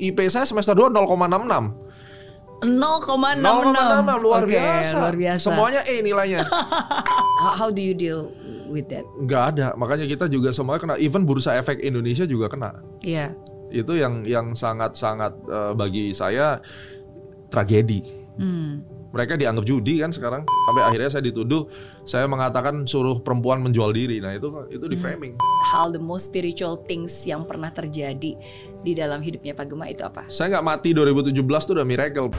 IP saya semester 2 0,66. 0,66 0,66 luar Oke, biasa. luar biasa. Semuanya E nilainya. how, how do you deal with that Nggak ada. Makanya kita juga semuanya kena. Even bursa efek Indonesia juga kena. Iya Itu yang yang sangat-sangat eh, bagi saya tragedi. Hmm. Mereka dianggap judi kan sekarang. Sampai akhirnya saya dituduh saya mengatakan suruh perempuan menjual diri. Nah, itu itu di framing. hal the most spiritual things yang pernah terjadi di dalam hidupnya Pak Gema itu apa Saya nggak mati 2017 itu udah miracle.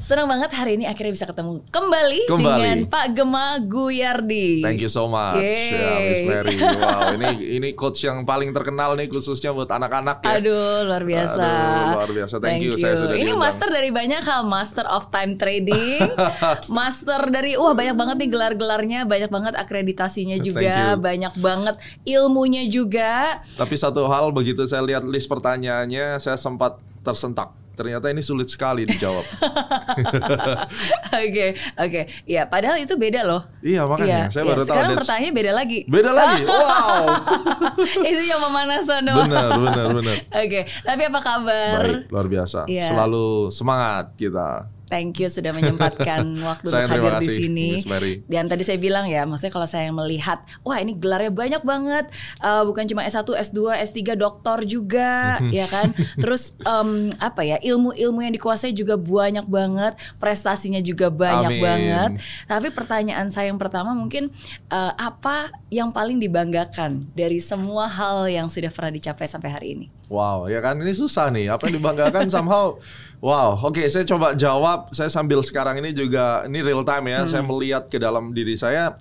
Senang banget hari ini akhirnya bisa ketemu kembali, Kembali. dengan Pak Gema Guyardi. Thank you so much, Yeay. ya Miss Mary. Wow, ini ini coach yang paling terkenal nih khususnya buat anak-anak ya. Aduh, luar biasa. Aduh, luar biasa. Thank you, saya sudah Ini diundang. master dari banyak hal, master of time trading, master dari wah banyak banget nih gelar-gelarnya, banyak banget akreditasinya Thank juga, you. banyak banget ilmunya juga. Tapi satu hal begitu saya lihat list pertanyaannya, saya sempat tersentak. Ternyata ini sulit sekali dijawab. Oke, oke. Ya, padahal itu beda loh. iya makanya, Iya, saya iya. baru tahu. Sekarang that's- pertanyaannya beda lagi. Beda lagi. Wow. itu yang pemanasan doang. benar, benar, benar. Oke, tapi apa kabar? Baik, luar biasa. Iya. Selalu semangat kita. Thank you sudah menyempatkan waktu untuk hadir di sini. Dan tadi saya bilang ya, maksudnya kalau saya melihat, wah ini gelarnya banyak banget, Eh, bukan cuma S1, S2, S3, doktor juga, Mhm. ya kan. Terus em, apa ya, ilmu-ilmu yang dikuasai juga banyak banget, prestasinya juga banyak Amin. banget. Tapi pertanyaan saya yang pertama mungkin eh, apa yang paling dibanggakan dari semua hal yang sudah pernah dicapai sampai hari ini? Wow, ya kan ini susah nih. Apa yang dibanggakan somehow. Wow, oke saya coba jawab. Saya sambil sekarang ini juga ini real time ya. Saya melihat ke dalam diri saya.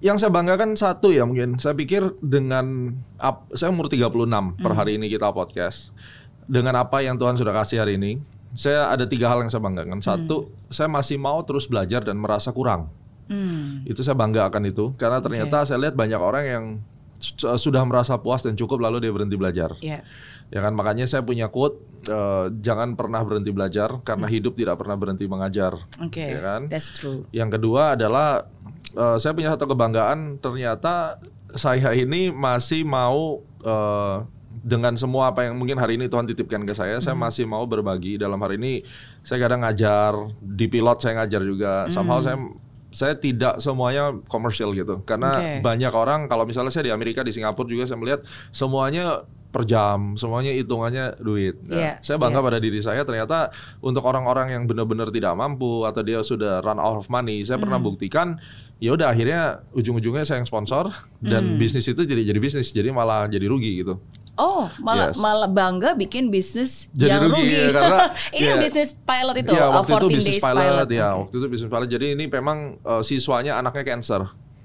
Yang saya banggakan satu ya mungkin. Saya pikir dengan ap- saya umur 36 per hari ini kita podcast. Dengan apa yang Tuhan sudah kasih hari ini, saya ada tiga hal yang saya banggakan. Satu, saya masih mau terus belajar dan merasa kurang. Hmm. Itu saya bangga akan itu karena ternyata saya lihat banyak orang yang sudah merasa puas dan cukup lalu dia berhenti belajar. Ya. Ya kan makanya saya punya quote eh, jangan pernah berhenti belajar karena hidup tidak pernah berhenti mengajar. Oke, Ya kan? that's true. Yang kedua adalah eh, saya punya satu kebanggaan ternyata saya ini masih mau eh, dengan semua apa yang mungkin hari ini Tuhan titipkan ke saya, saya masih mau berbagi dalam hari ini saya kadang ngajar di pilot saya ngajar juga. Somehow saya saya tidak semuanya komersial gitu karena Oke. banyak orang kalau misalnya saya di Amerika di Singapura juga saya melihat semuanya per jam, semuanya hitungannya duit. Nah, Iya, saya bangga pada diri saya ternyata untuk orang-orang yang benar-benar tidak mampu atau dia sudah run out of money, saya pernah Hmm. buktikan ya udah akhirnya ujung-ujungnya saya yang sponsor dan Hmm. bisnis itu jadi jadi bisnis, jadi malah jadi rugi gitu. Oh, malah Yes. malah bangga bikin bisnis Jadi yang rugi, rugi. ya, karena- ini iya. bisnis pilot itu, uh, waktu itu 14 bisnis days pilot, pilot. ya, Oke. waktu itu bisnis pilot. Jadi ini memang eh, siswanya anaknya cancer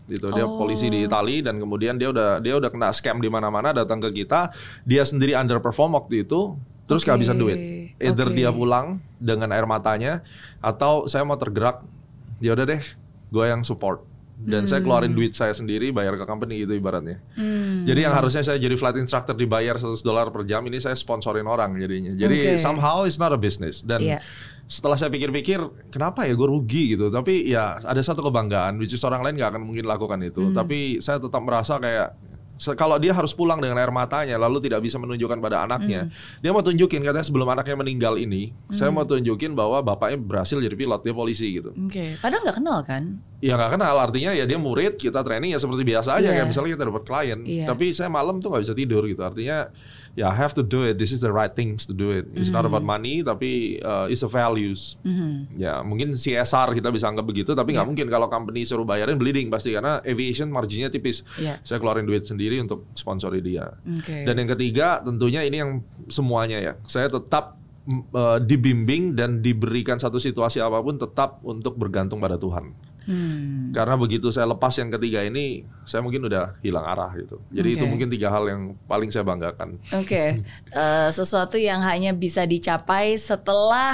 gitu. Dia Oh. polisi di Itali dan kemudian dia udah dia udah kena scam di mana-mana datang ke kita. Dia sendiri underperform waktu itu, terus Oke, kehabisan duit. Either oke. dia pulang dengan air matanya atau saya mau tergerak. Ya udah deh, gue yang support. Dan saya keluarin duit saya sendiri bayar ke company gitu ibaratnya. Hmm. Jadi yang harusnya saya jadi flight instructor dibayar 100 dolar per jam ini saya sponsorin orang jadinya. Jadi somehow it's not a business dan Iya. setelah saya pikir-pikir kenapa ya gue rugi gitu. Tapi ya ada satu kebanggaan which is orang lain nggak akan mungkin lakukan itu. Hmm. Tapi saya tetap merasa kayak kalau dia harus pulang dengan air matanya lalu tidak bisa menunjukkan pada anaknya. Dia mau tunjukin katanya sebelum anaknya meninggal ini, saya mau tunjukin bahwa bapaknya berhasil jadi pilot, dia polisi gitu. Oke, padahal nggak kenal kan? Ya nggak kenal artinya ya dia murid kita training ya seperti biasa aja Iya. kayak misalnya kita dapat klien Iya. tapi saya malam tuh nggak bisa tidur gitu artinya ya I have to do it this is the right things to do it it's not Hmm. about money tapi uh, it's a values Mhm. ya mungkin CSR kita bisa anggap begitu tapi nggak Iya. mungkin kalau company suruh bayarin bleeding pasti karena aviation marginnya tipis Iya. saya keluarin duit sendiri untuk sponsori dia Oke. dan yang ketiga tentunya ini yang semuanya ya saya tetap uh, dibimbing dan diberikan satu situasi apa pun tetap untuk bergantung pada Tuhan Hmm. karena begitu saya lepas yang ketiga ini, saya mungkin udah hilang arah gitu. Jadi itu Oke. mungkin tiga hal yang paling saya banggakan. Oke, Eh, sesuatu yang hanya bisa dicapai setelah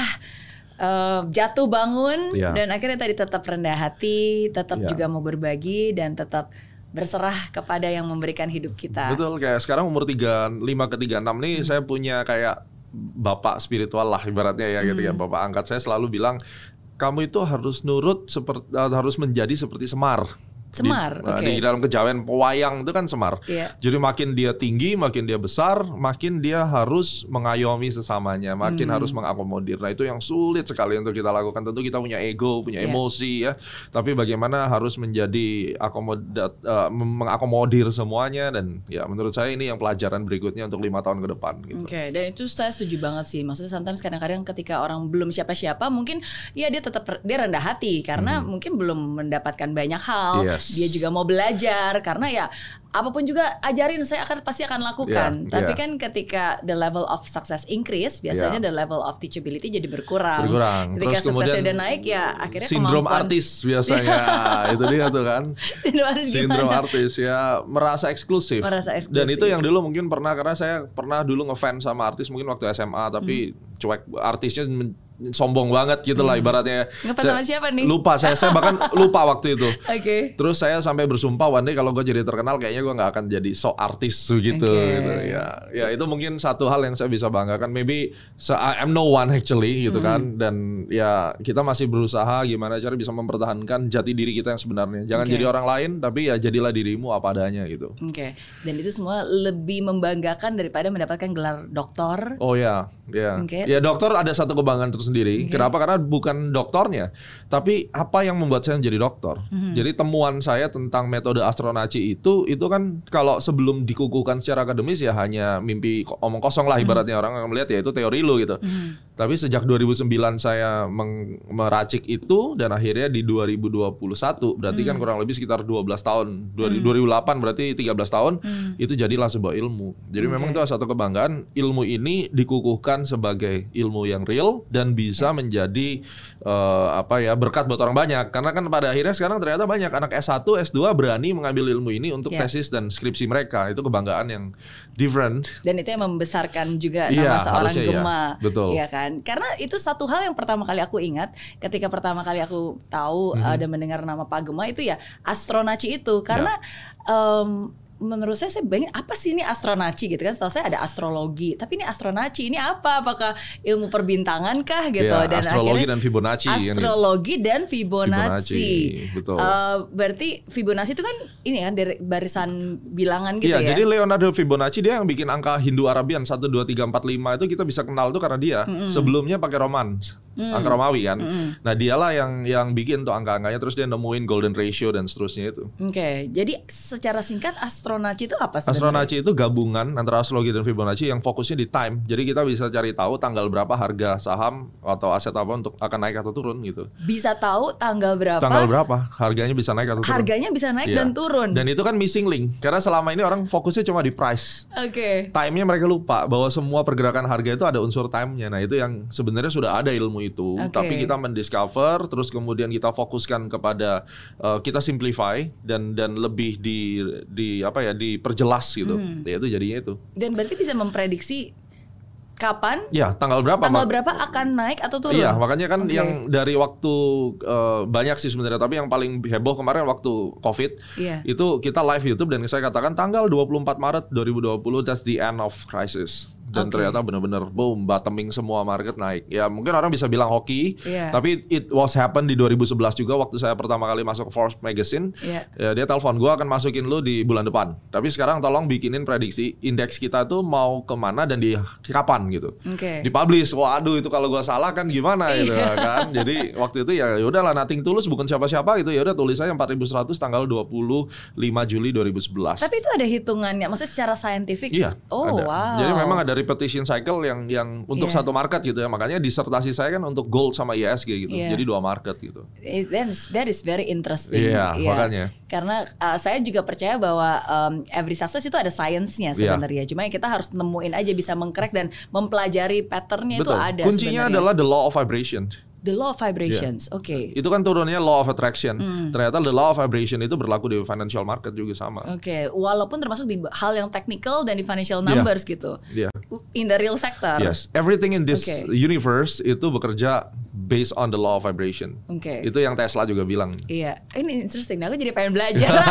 eh, jatuh bangun Iya. dan akhirnya tadi tetap rendah hati, tetap Iya. juga mau berbagi dan tetap berserah kepada yang memberikan hidup kita. Betul, kayak sekarang umur 35 ke 36 Hmm. nih saya punya kayak bapak spiritual lah ibaratnya ya gitu ya. Hmm. Bapak angkat saya selalu bilang, kamu itu harus nurut seperti harus menjadi seperti Semar. Semar, Di, nah, oke. di dalam kejawen pewayang itu kan semar. Iya. Jadi makin dia tinggi, makin dia besar, makin dia harus mengayomi sesamanya, makin Hmm. harus mengakomodir. Nah itu yang sulit sekali untuk kita lakukan. Tentu kita punya ego, punya Iya. emosi ya. Tapi bagaimana harus menjadi akomodat, mem- mengakomodir semuanya dan ya menurut saya ini yang pelajaran berikutnya untuk lima tahun ke depan. Gitu. Oke, dan itu saya setuju banget sih. Maksudnya sometimes kadang-kadang ketika orang belum siapa-siapa, mungkin ya dia tetap dia rendah hati karena mungkin belum mendapatkan banyak hal. Hmm. Yes. Dia juga mau belajar karena ya apa pun juga ajarin saya akan pasti akan lakukan. Yeah, Tapi yeah. kan ketika the level of success increase, biasanya Yeah. the level of teachability jadi berkurang. Berkurang. Ketika Terus suksesnya udah naik ya akhirnya Sindrom kemampuan- artis biasanya itu dia tuh kan. Sindrom artis Sindrom gimana? artis ya merasa eksklusif. Merasa eksklusif. Dan itu yang dulu mungkin pernah karena saya pernah dulu ngefans sama artis mungkin waktu SMA tapi Hmm. cuek artisnya men- sombong banget gitu lah ibaratnya. Ngefans sama siapa nih? Lupa saya saya bahkan lupa waktu itu. Oke. Terus saya sampai bersumpah one day kalau gue jadi terkenal kayaknya gue nggak akan jadi so artis gitu, Oke. gitu. Ya, ya itu mungkin satu hal yang saya bisa banggakan. Maybe so, I am no one actually gitu kan. Dan ya kita masih berusaha gimana cara bisa mempertahankan jati diri kita yang sebenarnya. Jangan Oke. jadi orang lain, tapi ya jadilah dirimu apa adanya gitu. Oke, dan itu semua lebih membanggakan daripada mendapatkan gelar doktor. Oh ya, ya. Oke. Ya dokter ada satu kebanggaan tersendiri. Kenapa? Karena bukan doktornya, tapi apa yang membuat saya menjadi dokter. Mhm. Jadi temuan saya tentang metode astronaci itu, itu kan kalau sebelum dikukuhkan secara akademis ya hanya mimpi omong kosong lah Mhm. ibaratnya orang yang melihat ya itu teori lu gitu. Tapi sejak 2009 saya meng- meracik itu dan akhirnya di 2021 berarti Mhm. kan kurang lebih sekitar 12 tahun. Dua- 2008 berarti 13 tahun Mhm. itu jadilah sebuah ilmu. Jadi memang itu satu kebanggaan ilmu ini dikukuhkan sebagai ilmu yang real dan bisa menjadi eh, apa ya berkat buat orang banyak. Karena kan pada akhirnya sekarang ternyata banyak anak S1, S2 berani mengambil ilmu ini untuk Ya. tesis dan skripsi mereka. Itu kebanggaan yang different. Dan itu yang membesarkan juga Iya, nama seorang harusnya iya. Gema, Betul. Iya kan? Karena itu satu hal yang pertama kali aku ingat ketika pertama kali aku tahu Mhm. uh, dan mendengar nama Pak Gema itu ya astronaci itu karena Ya. em, menurut saya saya bayangin apa sih ini astronaci gitu kan? Setahu saya ada astrologi, tapi ini astronaci ini apa? Apakah ilmu perbintangan kah gitu? Ya, dan astrologi akhirnya dan Fibonacci. kan gitu. astrologi dan Fibonacci. Fibonacci, betul. Eh, berarti Fibonacci itu kan ini kan dari barisan bilangan gitu Iya, ya? jadi Leonardo Fibonacci dia yang bikin angka Hindu Arabian 1 2 3 4 5 itu kita bisa kenal tuh karena dia sebelumnya pakai Roman, angka Romawi kan. Nah, dialah yang yang bikin tuh angka-angkanya terus dia nemuin golden ratio dan seterusnya itu. Oke, jadi secara singkat astronaci itu apa sebenarnya? Astronaci itu gabungan antara astrologi dan Fibonacci yang fokusnya di time. Jadi kita bisa cari tahu tanggal berapa harga saham atau aset apa untuk akan naik atau turun gitu. Bisa tahu tanggal berapa? Tanggal berapa harganya bisa naik atau turun. Harganya bisa naik Iya. dan turun. Dan itu kan missing link karena selama ini orang fokusnya cuma di price. Oke. time-nya mereka lupa bahwa semua pergerakan harga itu ada unsur time-nya. Nah, itu yang sebenarnya sudah ada ilmu itu, Oke. tapi kita mendiscover terus kemudian kita fokuskan kepada uh, kita simplify dan dan lebih di di apa ya, diperjelas gitu. Hmm. Ya itu jadinya itu. Dan berarti bisa memprediksi kapan Ya, tanggal berapa? tanggal berapa akan naik atau turun? Iya, makanya kan Oke. yang dari waktu uh, banyak sih sebenarnya, tapi yang paling heboh kemarin waktu Covid Iya. itu kita live YouTube dan saya katakan tanggal 24 Maret 2020 that's the end of crisis. Dan Oke. ternyata benar-benar boom bottoming semua market naik. Ya mungkin orang bisa bilang hoki, Iya. tapi it was happen di 2011 juga waktu saya pertama kali masuk Forbes magazine. Iya. Ya, dia telepon gua akan masukin lu di bulan depan. Tapi sekarang tolong bikinin prediksi indeks kita tuh mau ke mana dan di kapan gitu Oke. dipublish. Waduh itu kalau gua salah kan gimana gitu Iya. kan. Jadi waktu itu ya udahlah nothing tulus bukan siapa-siapa gitu ya udah tulis saya 4100 tanggal 25 Juli 2011. Tapi itu ada hitungannya, maksudnya secara saintifik. Iya. Oh ada. wow. Jadi memang ada repetition cycle yang yang untuk Iya. satu market gitu ya. Makanya disertasi saya kan untuk gold sama ISG gitu. Iya. Jadi dua market gitu. It- That is, very interesting. Iya, makanya. Karena uh, saya juga percaya bahwa um, every success itu ada science-nya Iya. sebenarnya. Cuma kita harus nemuin aja bisa mengcrack dan mempelajari patternnya itu ada Kuncinya sebenarnya. adalah the law of vibration. the law of vibrations. Oke. Itu kan turunnya law of attraction. Hmm. Ternyata the law of vibration itu berlaku di financial market juga sama. Oke, walaupun termasuk di hal yang technical dan di financial numbers gitu. Iya. In the real sector. Yes, everything in this Oke. universe itu bekerja based on the law of vibration. Oke. Itu yang Tesla juga bilang. Iya, ini interesting. Nah, Aku jadi pengen belajar.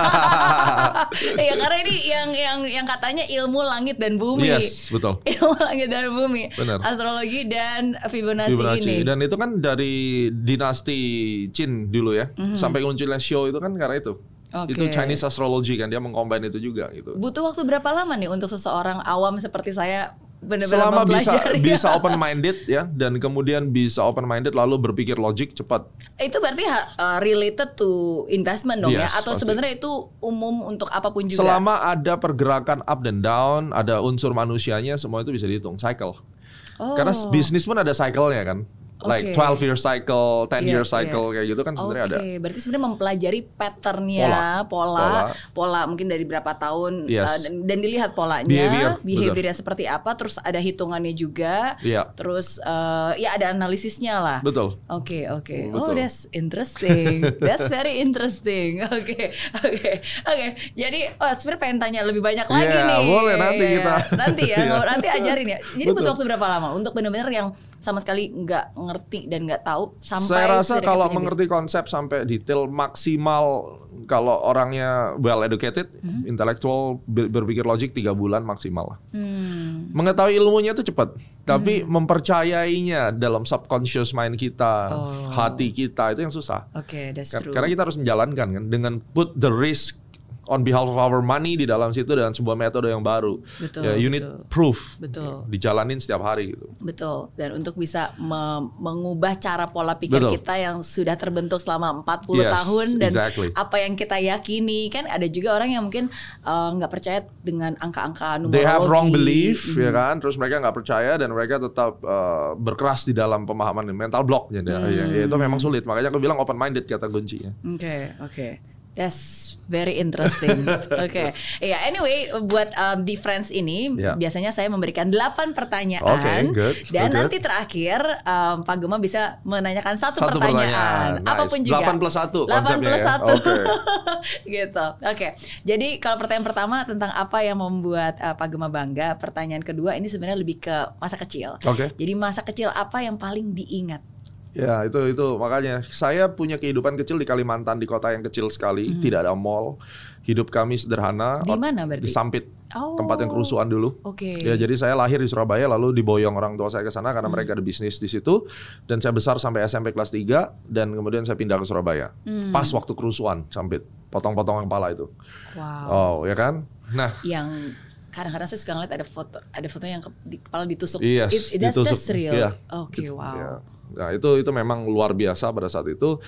Iya, karena ini yang yang yang katanya ilmu langit dan bumi. Yes, betul. Ilmu langit dan bumi. Benar. Astrologi dan Fibonacci, Fibonacci. ini. Dan itu kan dari dinasti Qin dulu ya, Mhm. sampai munculnya show itu kan karena itu. Oke. Itu Chinese astrology kan dia mengcombine itu juga gitu. Butuh waktu berapa lama nih untuk seseorang awam seperti saya benar-benar Selama bisa bisa open minded ya dan kemudian bisa open minded lalu berpikir logik cepat. Itu berarti uh, related to investment dong ya? Yes, Atau pasti. sebenarnya itu umum untuk apa pun juga? Selama ada pergerakan up dan down, ada unsur manusianya, semua itu bisa dihitung cycle. Oh. Karena bisnis pun ada cycle-nya kan. Like Oke. 12 year cycle, 10 Iya, year iya. cycle kayak gitu kan sebenarnya Oke, ada. berarti sebenarnya mempelajari patternnya, pola, Pola. pola, mungkin dari berapa tahun Yes. uh, dan, dan dilihat polanya, Behavior, betul. behaviornya seperti apa, terus ada hitungannya juga, Iya. terus uh, ya ada analisisnya lah. Betul. Oke oke. Betul. Oh that's interesting. that's very interesting. Oke oke oke. Jadi oh, sebenarnya pengen tanya lebih banyak lagi Iya, nih. boleh nanti Iya. kita. Nanti ya. Mau nanti ajarin ya. Jadi Betul. butuh waktu berapa lama untuk benar-benar yang sama sekali nggak ngerti dan nggak tahu sampai Saya rasa kalau mengerti konsep sampai detail maksimal kalau orangnya well educated, Hmm. intelektual, ber- berpikir logik tiga bulan maksimal. lah. bisnis. Hmm. Mengetahui ilmunya itu cepat, tapi mempercayainya dalam subconscious mind kita, Oh. hati kita itu yang susah. Oke, that's true. Karena kita harus menjalankan kan dengan put the risk on behalf of our money di dalam situ dengan sebuah metode yang baru. Betul, ya, you need betul. proof. Betul. Dijalanin setiap hari gitu. Betul. Dan untuk bisa me- mengubah cara pola pikir Betul. kita yang sudah terbentuk selama 40 Yes, tahun dan exactly. apa yang kita yakini kan ada juga orang yang mungkin uh, nggak percaya dengan angka-angka numerologi. They have wrong belief, Mhm. ya kan? Terus mereka nggak percaya dan mereka tetap uh, berkeras di dalam pemahaman mental block. Jadi Hmm. ya, ya, itu memang sulit. Makanya aku bilang open minded kata kuncinya. Oke, oke. That's very interesting. Oke. Ya, anyway, buat um, di Friends ini Ya. biasanya saya memberikan 8 pertanyaan Oke, good, dan good. nanti terakhir um, Pak Gema bisa menanyakan satu, Satu pertanyaan. Nice. apa pun juga. 8 plus 1 8 konsepnya plus ya. 1. Oke. gitu. Oke. Jadi kalau pertanyaan pertama tentang apa yang membuat uh, Pak Gema bangga, pertanyaan kedua ini sebenarnya lebih ke masa kecil. Oke. Jadi masa kecil apa yang paling diingat? Ya itu itu makanya saya punya kehidupan kecil di Kalimantan di kota yang kecil sekali, tidak ada mall. Hidup kami sederhana. Hmm. Di mana berarti? Di Sampit, Oh. tempat yang kerusuhan dulu. Oke. Ya jadi saya lahir di Surabaya lalu diboyong orang tua saya ke sana Hmm. karena mereka ada bisnis di situ dan saya besar sampai SMP kelas 3 dan kemudian saya pindah ke Surabaya. Hmm. Pas waktu kerusuhan Sampit, potong-potong kepala itu. Wow. Oh, ya kan? Nah, yang kadang-kadang saya suka ngeliat ada foto ada foto yang ke- di kepala ditusuk. Yes, It- it- that's, ditusuk. that's real. Iya. Oke, wow. Ya. Nah itu itu memang luar biasa pada saat itu.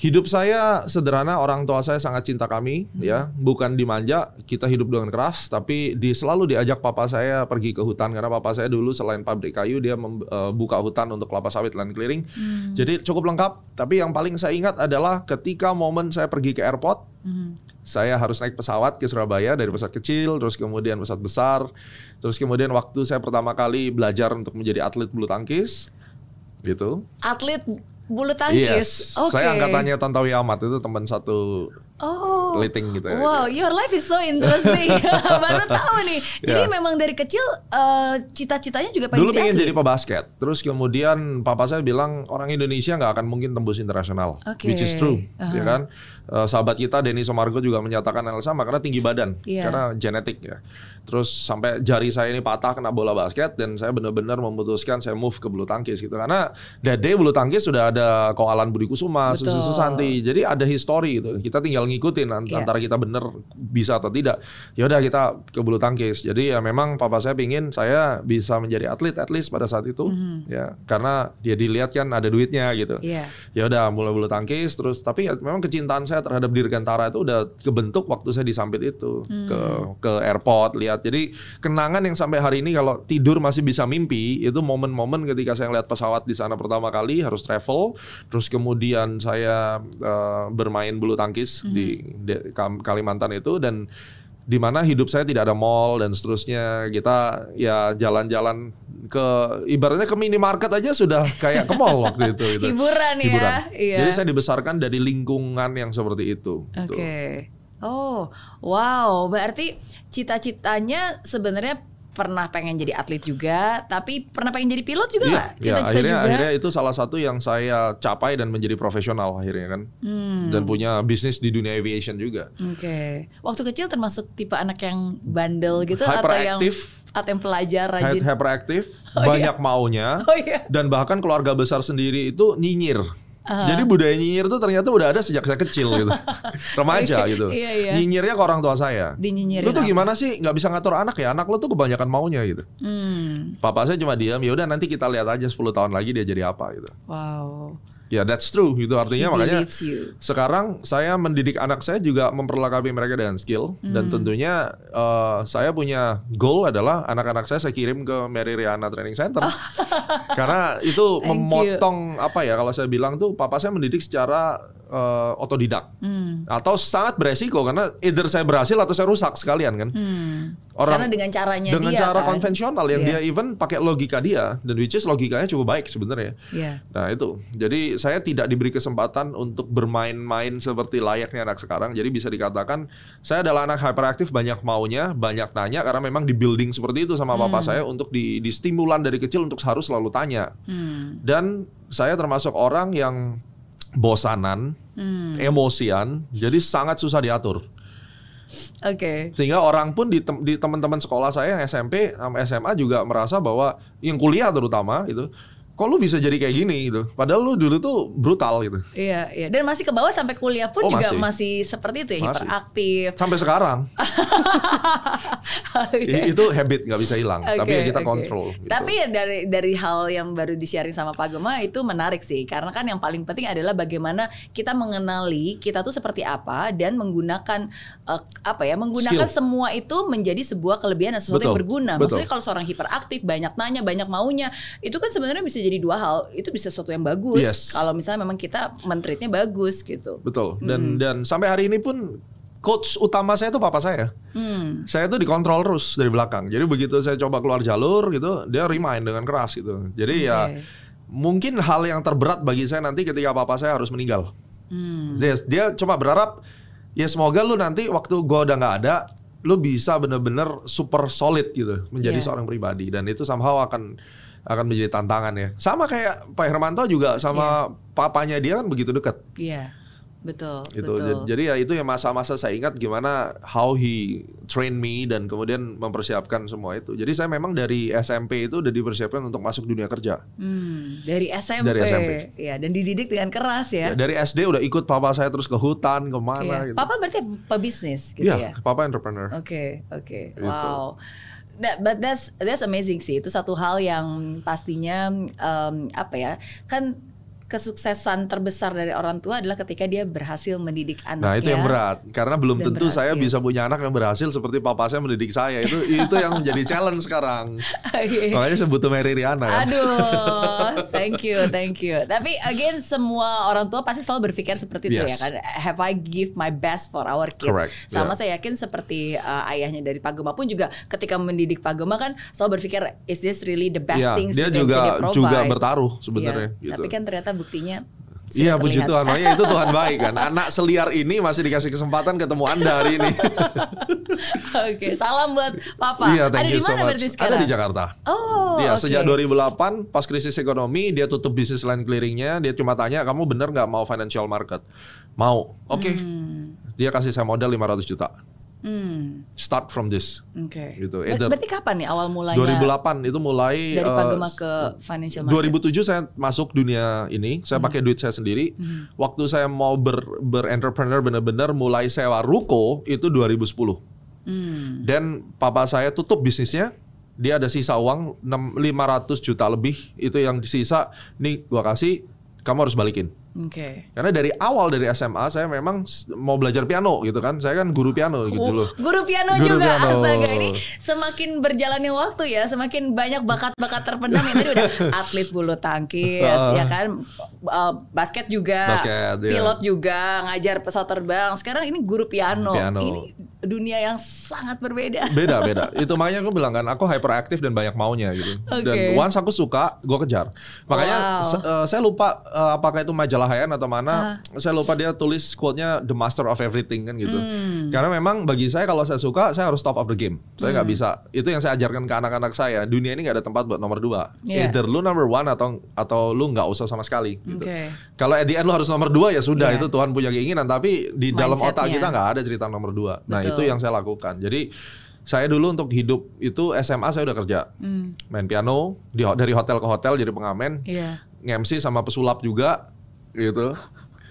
Hidup saya sederhana, orang tua saya sangat cinta kami, Hmm. ya bukan dimanja. Kita hidup dengan keras, tapi di selalu diajak papa saya pergi ke hutan karena papa saya dulu selain pabrik kayu dia mem- eh, hutan untuk kelapa sawit land clearing. Hmm. Jadi cukup lengkap. Tapi yang paling saya ingat adalah ketika momen saya pergi ke airport, Mhm. saya harus naik pesawat ke Surabaya dari pesawat kecil, terus kemudian pesawat besar, terus kemudian waktu saya pertama kali belajar untuk menjadi atlet bulu tangkis, gitu. Atlet bulu tangkis. Yes. Oke. Saya angkatannya Tontowi Ahmad itu teman satu Oh. liting gitu ya. Wow, your life is so interesting. Baru tahu nih. Jadi Ya. memang dari kecil eh, cita-citanya juga pengen Dulu jadi pengen atlet. jadi pebasket. Terus kemudian papa saya bilang orang Indonesia nggak akan mungkin tembus internasional. Oke. Which is true, Aha. ya kan? Eh, sahabat kita Denny Somargo juga menyatakan hal sama karena tinggi badan, Iya. karena genetik ya. Terus sampai jari saya ini patah kena bola basket dan saya benar-benar memutuskan saya move ke bulu tangkis gitu karena Dede bulu tangkis sudah ada Koalan Budi Kusuma. Susi Susanti. Jadi ada history gitu. Kita tinggal ngikutin Iya. antara kita bener bisa atau tidak. Ya udah kita ke bulu tangkis. Jadi ya memang papa saya pingin saya bisa menjadi atlet at least pada saat itu ya karena dia dilihat kan ada duitnya gitu. Iya. Ya udah mulai bulu tangkis terus tapi ya memang kecintaan saya terhadap Dirgantara itu udah kebentuk waktu saya di Sampit itu ke ke airport lihat. Jadi kenangan yang sampai hari ini kalau tidur masih bisa mimpi itu momen-momen ketika saya lihat pesawat di sana pertama kali harus travel terus kemudian saya eh, bermain bulu tangkis di Kam- Kalimantan itu dan di mana hidup saya tidak ada mall dan seterusnya kita ya jalan-jalan ke ibaratnya ke minimarket aja sudah kayak ke mall waktu itu gitu. Hiburan ya. Hiburan. Iya. Jadi saya dibesarkan dari lingkungan yang seperti itu. Oke. gitu. Oh, wow. Berarti cita-citanya sebenarnya pernah pengen jadi atlet juga, tapi pernah pengen jadi pilot juga Iya, nggak? iya, Cita-cita akhirnya juga. akhirnya itu salah satu yang saya capai dan menjadi profesional akhirnya kan. Hmm. Dan punya bisnis di dunia aviation juga. Oke. Waktu kecil termasuk tipe anak yang bandel gitu atau yang atau yang pelajar rajin? Hyperaktif, Oh, banyak maunya. Oh iya. Dan bahkan keluarga besar sendiri itu nyinyir. Jadi budaya nyinyir tuh ternyata udah ada sejak saya kecil gitu. Remaja gitu. Iya, iya. Nyinyirnya ke orang tua saya. Dinyinyirin Lu tuh apa? gimana sih nggak bisa ngatur anak ya? Anak lu tuh kebanyakan maunya gitu. Hmm. Papa saya cuma diam, ya udah nanti kita lihat aja 10 tahun lagi dia jadi apa gitu. Wow. Ya that's true gitu artinya He makanya you. sekarang saya mendidik anak saya juga memperlengkapi mereka dengan skill dan Hmm. tentunya eh, saya punya goal adalah anak-anak saya saya kirim ke Mary Riana Training Center karena itu Thank memotong apa ya kalau saya bilang tuh papa saya mendidik secara eh, otodidak Hmm. atau sangat beresiko karena either saya berhasil atau saya rusak sekalian kan Hmm. Orang Karena dengan caranya dengan dia cara kan. konvensional yang Iya. dia even pakai logika dia dan which is logikanya cukup baik sebenarnya Iya. Nah itu, jadi saya tidak diberi kesempatan untuk bermain-main seperti layaknya anak sekarang. Jadi bisa dikatakan saya adalah anak hyperaktif, banyak maunya, banyak nanya karena memang di building seperti itu sama papa saya untuk di, di stimulan dari kecil untuk harus selalu tanya. Hmm. Dan saya termasuk orang yang bosanan, Hmm. emosian, jadi sangat susah diatur. Oke. Sehingga orang pun di, tem- di teman-teman sekolah saya yang SMP sama SMA juga merasa bahwa yang kuliah terutama itu kok lu bisa jadi kayak gini gitu. Padahal lu dulu tuh brutal gitu. Iya, iya. Dan masih ke bawah sampai kuliah pun Oh, juga masih. masih. seperti itu ya, Masih. hiperaktif. Sampai sekarang. I- itu habit nggak bisa hilang. tapi Oke, ya kita oke. kontrol. gitu. Tapi ya dari dari hal yang baru disiarin sama Pak Gema itu menarik sih, karena kan yang paling penting adalah bagaimana kita mengenali kita tuh seperti apa dan menggunakan eh, apa ya, menggunakan Skill. semua itu menjadi sebuah kelebihan dan sesuatu yang Betul, berguna. betul. Maksudnya kalau seorang hiperaktif, banyak nanya, banyak maunya, itu kan sebenarnya bisa jadi dua hal. Itu bisa sesuatu yang bagus Yes. kalau misalnya memang kita mentreatnya bagus gitu. betul. Dan dan sampai hari ini pun coach utama saya tuh papa saya. Hmm. Saya tuh dikontrol terus dari belakang. Jadi begitu saya coba keluar jalur gitu, dia remind dengan keras gitu. Jadi ya Oke. mungkin hal yang terberat bagi saya nanti ketika papa saya harus meninggal. Hmm. Dia, dia cuma berharap ya semoga lu nanti waktu gua udah nggak ada, lu bisa bener-bener super solid gitu menjadi Iya. seorang pribadi dan itu somehow akan akan menjadi tantangan ya. Sama kayak Pak Hermanto juga sama papanya dia kan begitu dekat. Iya. Betul, Gitu. betul. Jadi ya itu yang masa-masa saya ingat gimana how he train me dan kemudian mempersiapkan semua itu. Jadi saya memang dari SMP itu udah dipersiapkan untuk masuk dunia kerja. Hmm, dari SMP. Dari SMP. Ya, dan dididik dengan keras ya. Ya, dari SD udah ikut papa saya terus ke hutan Iya. ke mana gitu. Papa berarti pebisnis gitu Iya, ya. papa entrepreneur. Oke, oke. Gitu. Wow. That, but that's that's amazing sih. Itu satu hal yang pastinya em, apa ya? Kan kesuksesan terbesar dari orang tua adalah ketika dia berhasil mendidik anaknya. Nah itu yang berat karena belum tentu saya berhasil. bisa punya anak yang berhasil seperti papa saya mendidik saya itu itu yang menjadi challenge sekarang Oke. makanya saya butuh Mary Riana kan. Aduh, thank you, thank you. Tapi again semua orang tua pasti selalu berpikir seperti itu ya Yes. kan. Have I give my best for our kids? Correct, Sama yeah. saya yakin seperti uh, ayahnya dari Pak Gema pun juga ketika mendidik Pak Gema kan selalu berpikir is this really the best Iya, things dia juga juga bertaruh sebenarnya Iya, gitu. Tapi kan ternyata buktinya Iya puji. Tuhan, makanya itu Tuhan baik kan. Anak seliar ini masih dikasih kesempatan ketemu Anda hari ini. Oke, salam buat Papa. Iya, thank Ada you di so mana much. berarti Ada sekarang? di Jakarta. Oh, Iya, oke. sejak 2008 pas krisis ekonomi dia tutup bisnis line clearingnya. Dia cuma tanya kamu bener nggak mau financial market? Mau. Oke. Hmm. Dia kasih saya modal 500 juta. Hmm, Start from this. Oke. Gitu, Ber- either- berarti kapan nih awal mulanya 2008 itu mulai dari eh, Pak Gema ke financial market? 2007 saya masuk dunia ini, saya pakai duit saya sendiri. Waktu saya mau ber berentrepreneur benar-benar mulai sewa ruko itu 2010. Hmm. Dan papa saya tutup bisnisnya, dia ada sisa uang 6 500 juta lebih itu yang disisa, nih gua kasih, kamu harus balikin. Oke. Karena dari awal dari SMA saya memang mau belajar piano gitu kan, saya kan guru piano gitu Oh, dulu. Guru piano Guru juga piano. astaga ini semakin berjalannya waktu ya semakin banyak bakat-bakat terpendam yang tadi udah atlet bulu tangkis Ah. ya kan Uh, basket juga Basket, iya. pilot juga ngajar pesawat terbang sekarang ini guru piano, Piano. ini dunia yang sangat berbeda beda beda itu makanya aku bilang kan aku hyperaktif dan banyak maunya gitu Oke. dan once aku suka gue kejar makanya Wow. se- eh, saya lupa eh, apakah itu majalah Hayan atau mana saya lupa dia tulis quote-nya the master of everything kan gitu Hmm. karena memang bagi saya kalau saya suka saya harus top of the game saya nggak bisa itu yang saya ajarkan ke anak-anak saya dunia ini nggak ada tempat buat nomor dua Iya. either lu number one atau atau lu nggak usah sama sekali gitu. Oke. Kalau at the end lu harus nomor dua ya sudah Iya. itu Tuhan punya keinginan tapi di dalam otak kita nggak ada cerita nomor dua. Nah Betul. Itu yang saya lakukan. Jadi saya dulu untuk hidup itu SMA saya udah kerja Hmm. main piano di dari hotel ke hotel jadi pengamen Iya. nge-MC sama pesulap juga gitu.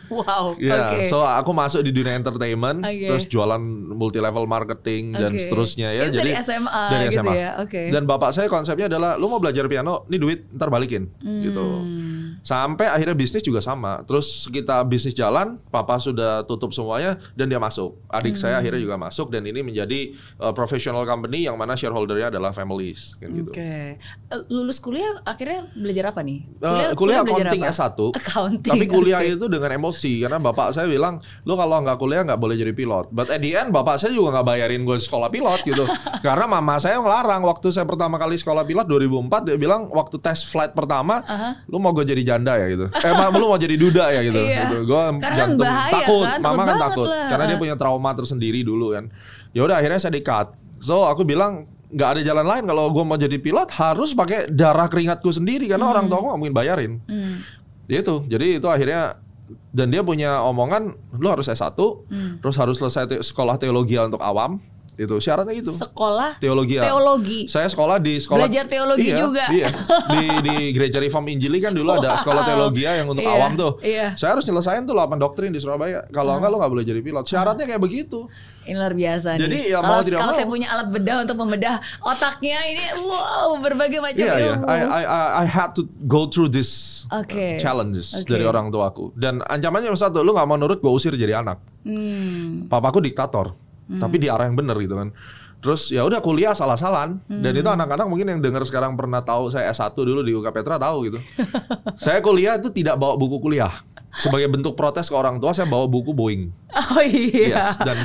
Wow. Iya, Oke. so aku masuk di dunia entertainment, Oke. terus jualan multi level marketing dan Oke. seterusnya ya. Itu Jadi dari SMA dari gitu SMA. ya, oke. Dan bapak saya konsepnya adalah, lu mau belajar piano, nih duit ntar balikin, gitu. Hmm. Sampai akhirnya bisnis juga sama. Terus kita bisnis jalan, papa sudah tutup semuanya dan dia masuk. Adik saya Hmm. akhirnya juga masuk dan ini menjadi uh, professional company yang mana shareholdernya adalah families, kan gitu. Oke. Eh, Lulus kuliah akhirnya belajar apa nih? Eh, kuliah belajar accounting apa? S1. Accounting. Tapi kuliah itu dengan emosi karena bapak saya bilang, "Lu kalau nggak kuliah nggak boleh jadi pilot." But at the end bapak saya juga nggak bayarin gue sekolah pilot gitu. karena mama saya ngelarang waktu saya pertama kali sekolah pilot 2004 dia bilang waktu tes flight pertama, Aha. "Lu mau gue jadi janda ya?" gitu. Eh, ma, lu mau jadi duda ya gitu. Iya. gitu. Gue Karena kan jantung bahaya takut, kan, mama kan takut lah. karena dia punya trauma tersendiri dulu kan. Ya udah akhirnya saya di-cut. So aku bilang nggak ada jalan lain kalau gue mau jadi pilot harus pakai darah keringatku sendiri karena orang tua gue nggak mungkin bayarin. Hmm. Itu. Jadi itu akhirnya dan dia punya omongan lu harus S1, Hmm. terus harus selesai te- sekolah teologi untuk awam. Itu syaratnya gitu. Sekolah Teologi. teologi. Saya sekolah di sekolah Belajar teologi Iya, juga. Iya. Di di Gereja Reform Injili kan dulu ada sekolah Wow. teologi yang untuk Iya, awam tuh. iya. Saya harus nyelesain tuh 8 doktrin di Surabaya. Kalau enggak lu nggak boleh jadi pilot. Syaratnya kayak begitu. Ini luar biasa Jadi, nih. ya kalau mau tidak kalau mau. saya punya alat bedah untuk membedah otaknya ini wow berbagai macam Iya, iya. ilmu. I, I, I, I had to go through this Oke. challenges Oke. dari orang tuaku. Dan ancamannya satu, lu nggak mau nurut, gue usir jadi anak. Hmm. papaku diktator tapi di arah yang benar gitu kan. Terus ya udah kuliah salah-salan dan itu anak-anak mungkin yang dengar sekarang pernah tahu saya S1 dulu di UK Petra tahu gitu. Saya kuliah itu tidak bawa buku kuliah. Sebagai bentuk protes ke orang tua saya bawa buku Boeing. Oh iya. yes dan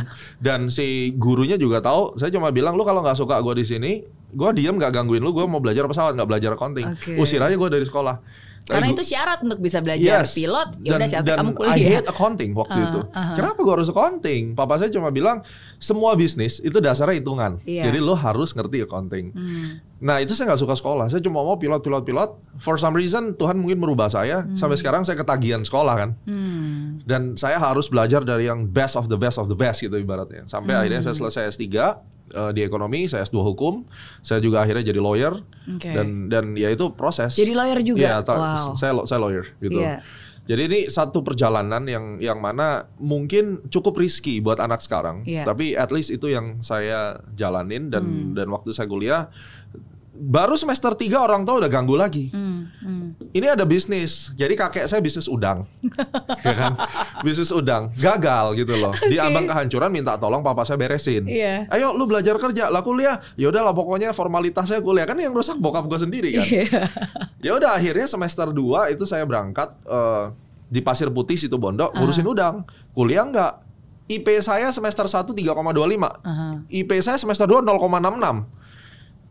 dan si gurunya juga tahu. Saya cuma bilang lu kalau nggak suka gue di sini gue diam nggak gangguin lu gue mau belajar pesawat nggak belajar accounting Oke. usir aja gue dari sekolah Karena itu syarat untuk bisa belajar Yes. pilot. Ya udah syarat dan kamu I kuliah. hate accounting waktu Ah, itu. ah. Kenapa gue harus accounting? Papa saya cuma bilang semua bisnis itu dasarnya hitungan. Iya. Jadi lo harus ngerti accounting. Hmm. Nah itu saya nggak suka sekolah. Saya cuma mau pilot, pilot, pilot. For some reason Tuhan mungkin merubah saya. Sampai sekarang saya ketagihan sekolah kan. Hmm. Dan saya harus belajar dari yang best of the best of the best gitu ibaratnya. Sampai akhirnya saya selesai S3 eh, di ekonomi, saya S2 hukum. Saya juga akhirnya jadi lawyer. Oke. Dan dan ya itu proses. Jadi lawyer juga? Iya, ta- Wow. saya saya lawyer gitu. Iya. Jadi ini satu perjalanan yang yang mana mungkin cukup risky buat anak sekarang, Iya. tapi at least itu yang saya jalanin dan Hmm. dan waktu saya kuliah baru semester 3 orang tua udah ganggu lagi. Hmm. Hmm. Ini ada bisnis. Jadi kakek saya bisnis udang. ya kan? Bisnis udang. Gagal gitu loh. Di ambang kehancuran minta tolong papa saya beresin. Iya. Ayo lu belajar kerja, lah kuliah. Ya udahlah pokoknya formalitasnya kuliah. Kan yang rusak bokap gue sendiri kan. Iya. Ya udah akhirnya semester 2 itu saya berangkat eh, di Pasir Putih situ Bondo ngurusin udang. Kuliah enggak. IP saya semester 1 3,25. Aha. IP saya semester 2 0,66.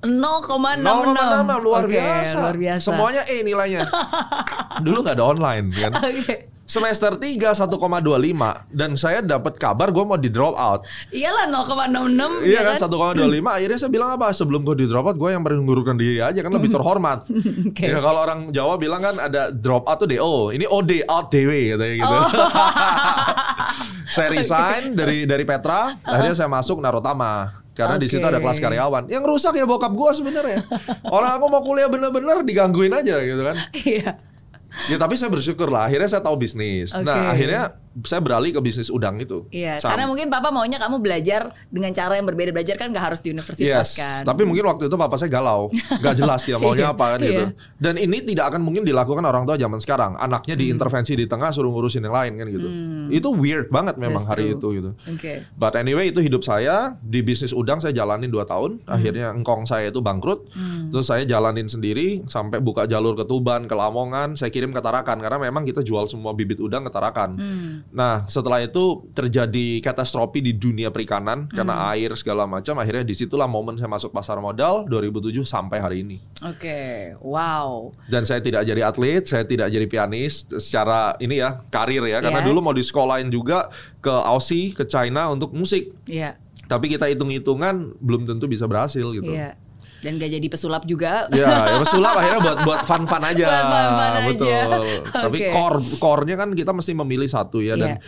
0,66 0,66 luar Oke, biasa. luar biasa. Semuanya E nilainya. Dulu nggak ada online kan. Oke. Semester 3 1,25 dan saya dapat kabar gue mau di drop out. Iyalah 0,66 Iya ya kan 1,25 akhirnya saya bilang apa sebelum gue di drop out gue yang mengurungkan diri aja kan lebih terhormat. Oke. Ya kalau orang Jawa bilang kan ada drop out tuh DO, ini OD out DW katanya gitu. Oh. Saya resign dari dari Petra, akhirnya saya masuk Narotama karena di situ ada kelas karyawan. Yang rusak ya bokap gue sebenarnya. Orang aku mau kuliah bener-bener digangguin aja gitu kan. Iya. Ya tapi saya bersyukur lah, akhirnya saya tahu bisnis. Oke. Nah akhirnya saya beralih ke bisnis udang itu. Iya, Sam- karena mungkin papa maunya kamu belajar dengan cara yang berbeda. Belajar kan nggak harus di universitas Yes, kan. tapi mungkin waktu itu papa saya galau, nggak jelas dia maunya Iya, apa kan gitu. iya. Dan ini tidak akan mungkin dilakukan orang tua zaman sekarang. Anaknya diintervensi di tengah suruh ngurusin yang lain kan gitu. Itu weird banget memang Hmm. That's hari true. itu gitu. Oke. But anyway itu hidup saya di bisnis udang saya jalanin 2 tahun. Hmm. Akhirnya engkong saya itu bangkrut. Terus saya jalanin sendiri sampai buka jalur ke Tuban, ke Lamongan. Saya kirim ke Tarakan karena memang kita jual semua bibit udang ke Tarakan. Hmm. Nah setelah itu terjadi katastrofi di dunia perikanan karena Hmm. air segala macam. Akhirnya di situlah momen saya masuk pasar modal 2007 sampai hari ini. Oke. Wow. Dan saya tidak jadi atlet, saya tidak jadi pianis secara ini ya karir ya. Karena Iya. dulu mau di sekolahin juga ke Aussie, ke China untuk musik. Iya. Tapi kita hitung-hitungan belum tentu bisa berhasil gitu. Iya. Dan gak jadi pesulap juga. Ya, ya pesulap akhirnya buat buat fun-fun aja. Buat fun-fun aja. Betul. Tapi Oke. core core-nya kan kita mesti memilih satu ya dan Iya.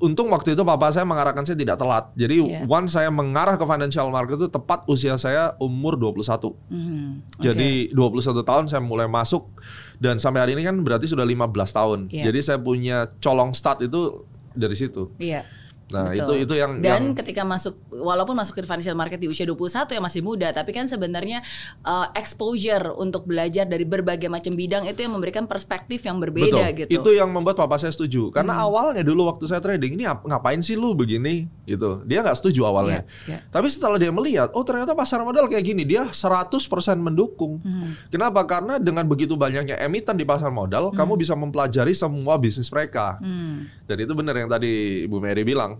untung waktu itu papa saya mengarahkan saya tidak telat. Jadi Iya. once saya mengarah ke financial market itu tepat usia saya umur 21. Mhm. Jadi 21 tahun saya mulai masuk dan sampai hari ini kan berarti sudah 15 tahun. Iya. Jadi saya punya colong start itu dari situ. Iya. Nah, Betul. itu itu yang dan yang ketika masuk walaupun masuk ke financial market di usia 21 yang masih muda tapi kan sebenarnya uh, exposure untuk belajar dari berbagai macam bidang itu yang memberikan perspektif yang berbeda Betul. gitu. Itu yang membuat papa saya setuju. Karena awalnya dulu waktu saya trading ini ap- ngapain sih lu begini gitu. Dia nggak setuju awalnya. Iya, iya. Tapi setelah dia melihat, oh ternyata pasar modal kayak gini, dia 100% mendukung. Hmm. Kenapa? Karena dengan begitu banyaknya emiten di pasar modal, kamu bisa mempelajari semua bisnis mereka. Hmm. Dan itu benar yang tadi Ibu Mary bilang.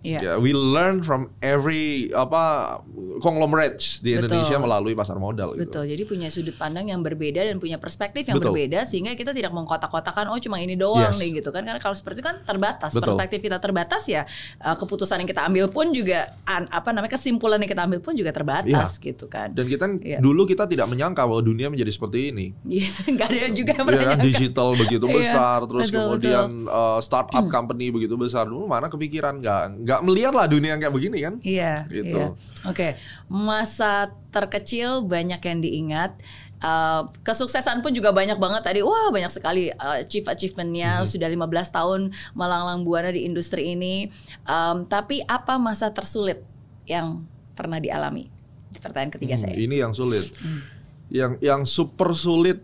Iya. Ya, we learn from every apa conglomerates di Betul. Indonesia melalui pasar modal gitu. Betul, jadi punya sudut pandang yang berbeda dan punya perspektif yang Betul. berbeda sehingga kita tidak mengkotak-kotakan oh cuma ini doang Yes. nih gitu kan karena kalau seperti itu kan terbatas Betul. perspektif kita terbatas ya uh, keputusan yang kita ambil pun juga an- apa namanya kesimpulan yang kita ambil pun juga terbatas gitu kan Dan kita Iya. dulu kita tidak menyangka bahwa dunia menjadi seperti ini. Iya, nggak ada juga yang pernah kan digital begitu Iya, besar, terus betul, kemudian uh, startup company begitu besar. Dulu mana kepikiran nggak nggak melihat lah dunia yang kayak begini kan? Iya, Gitu. iya. Oke, masa terkecil banyak yang diingat. Uh, kesuksesan pun juga banyak banget tadi. Wah, banyak sekali uh, achieve achievementnya. Sudah 15 tahun melanglang buana di industri ini. Um, tapi apa masa tersulit yang pernah dialami? Pertanyaan ketiga Hmm, saya. Ini yang sulit. Yang yang super sulit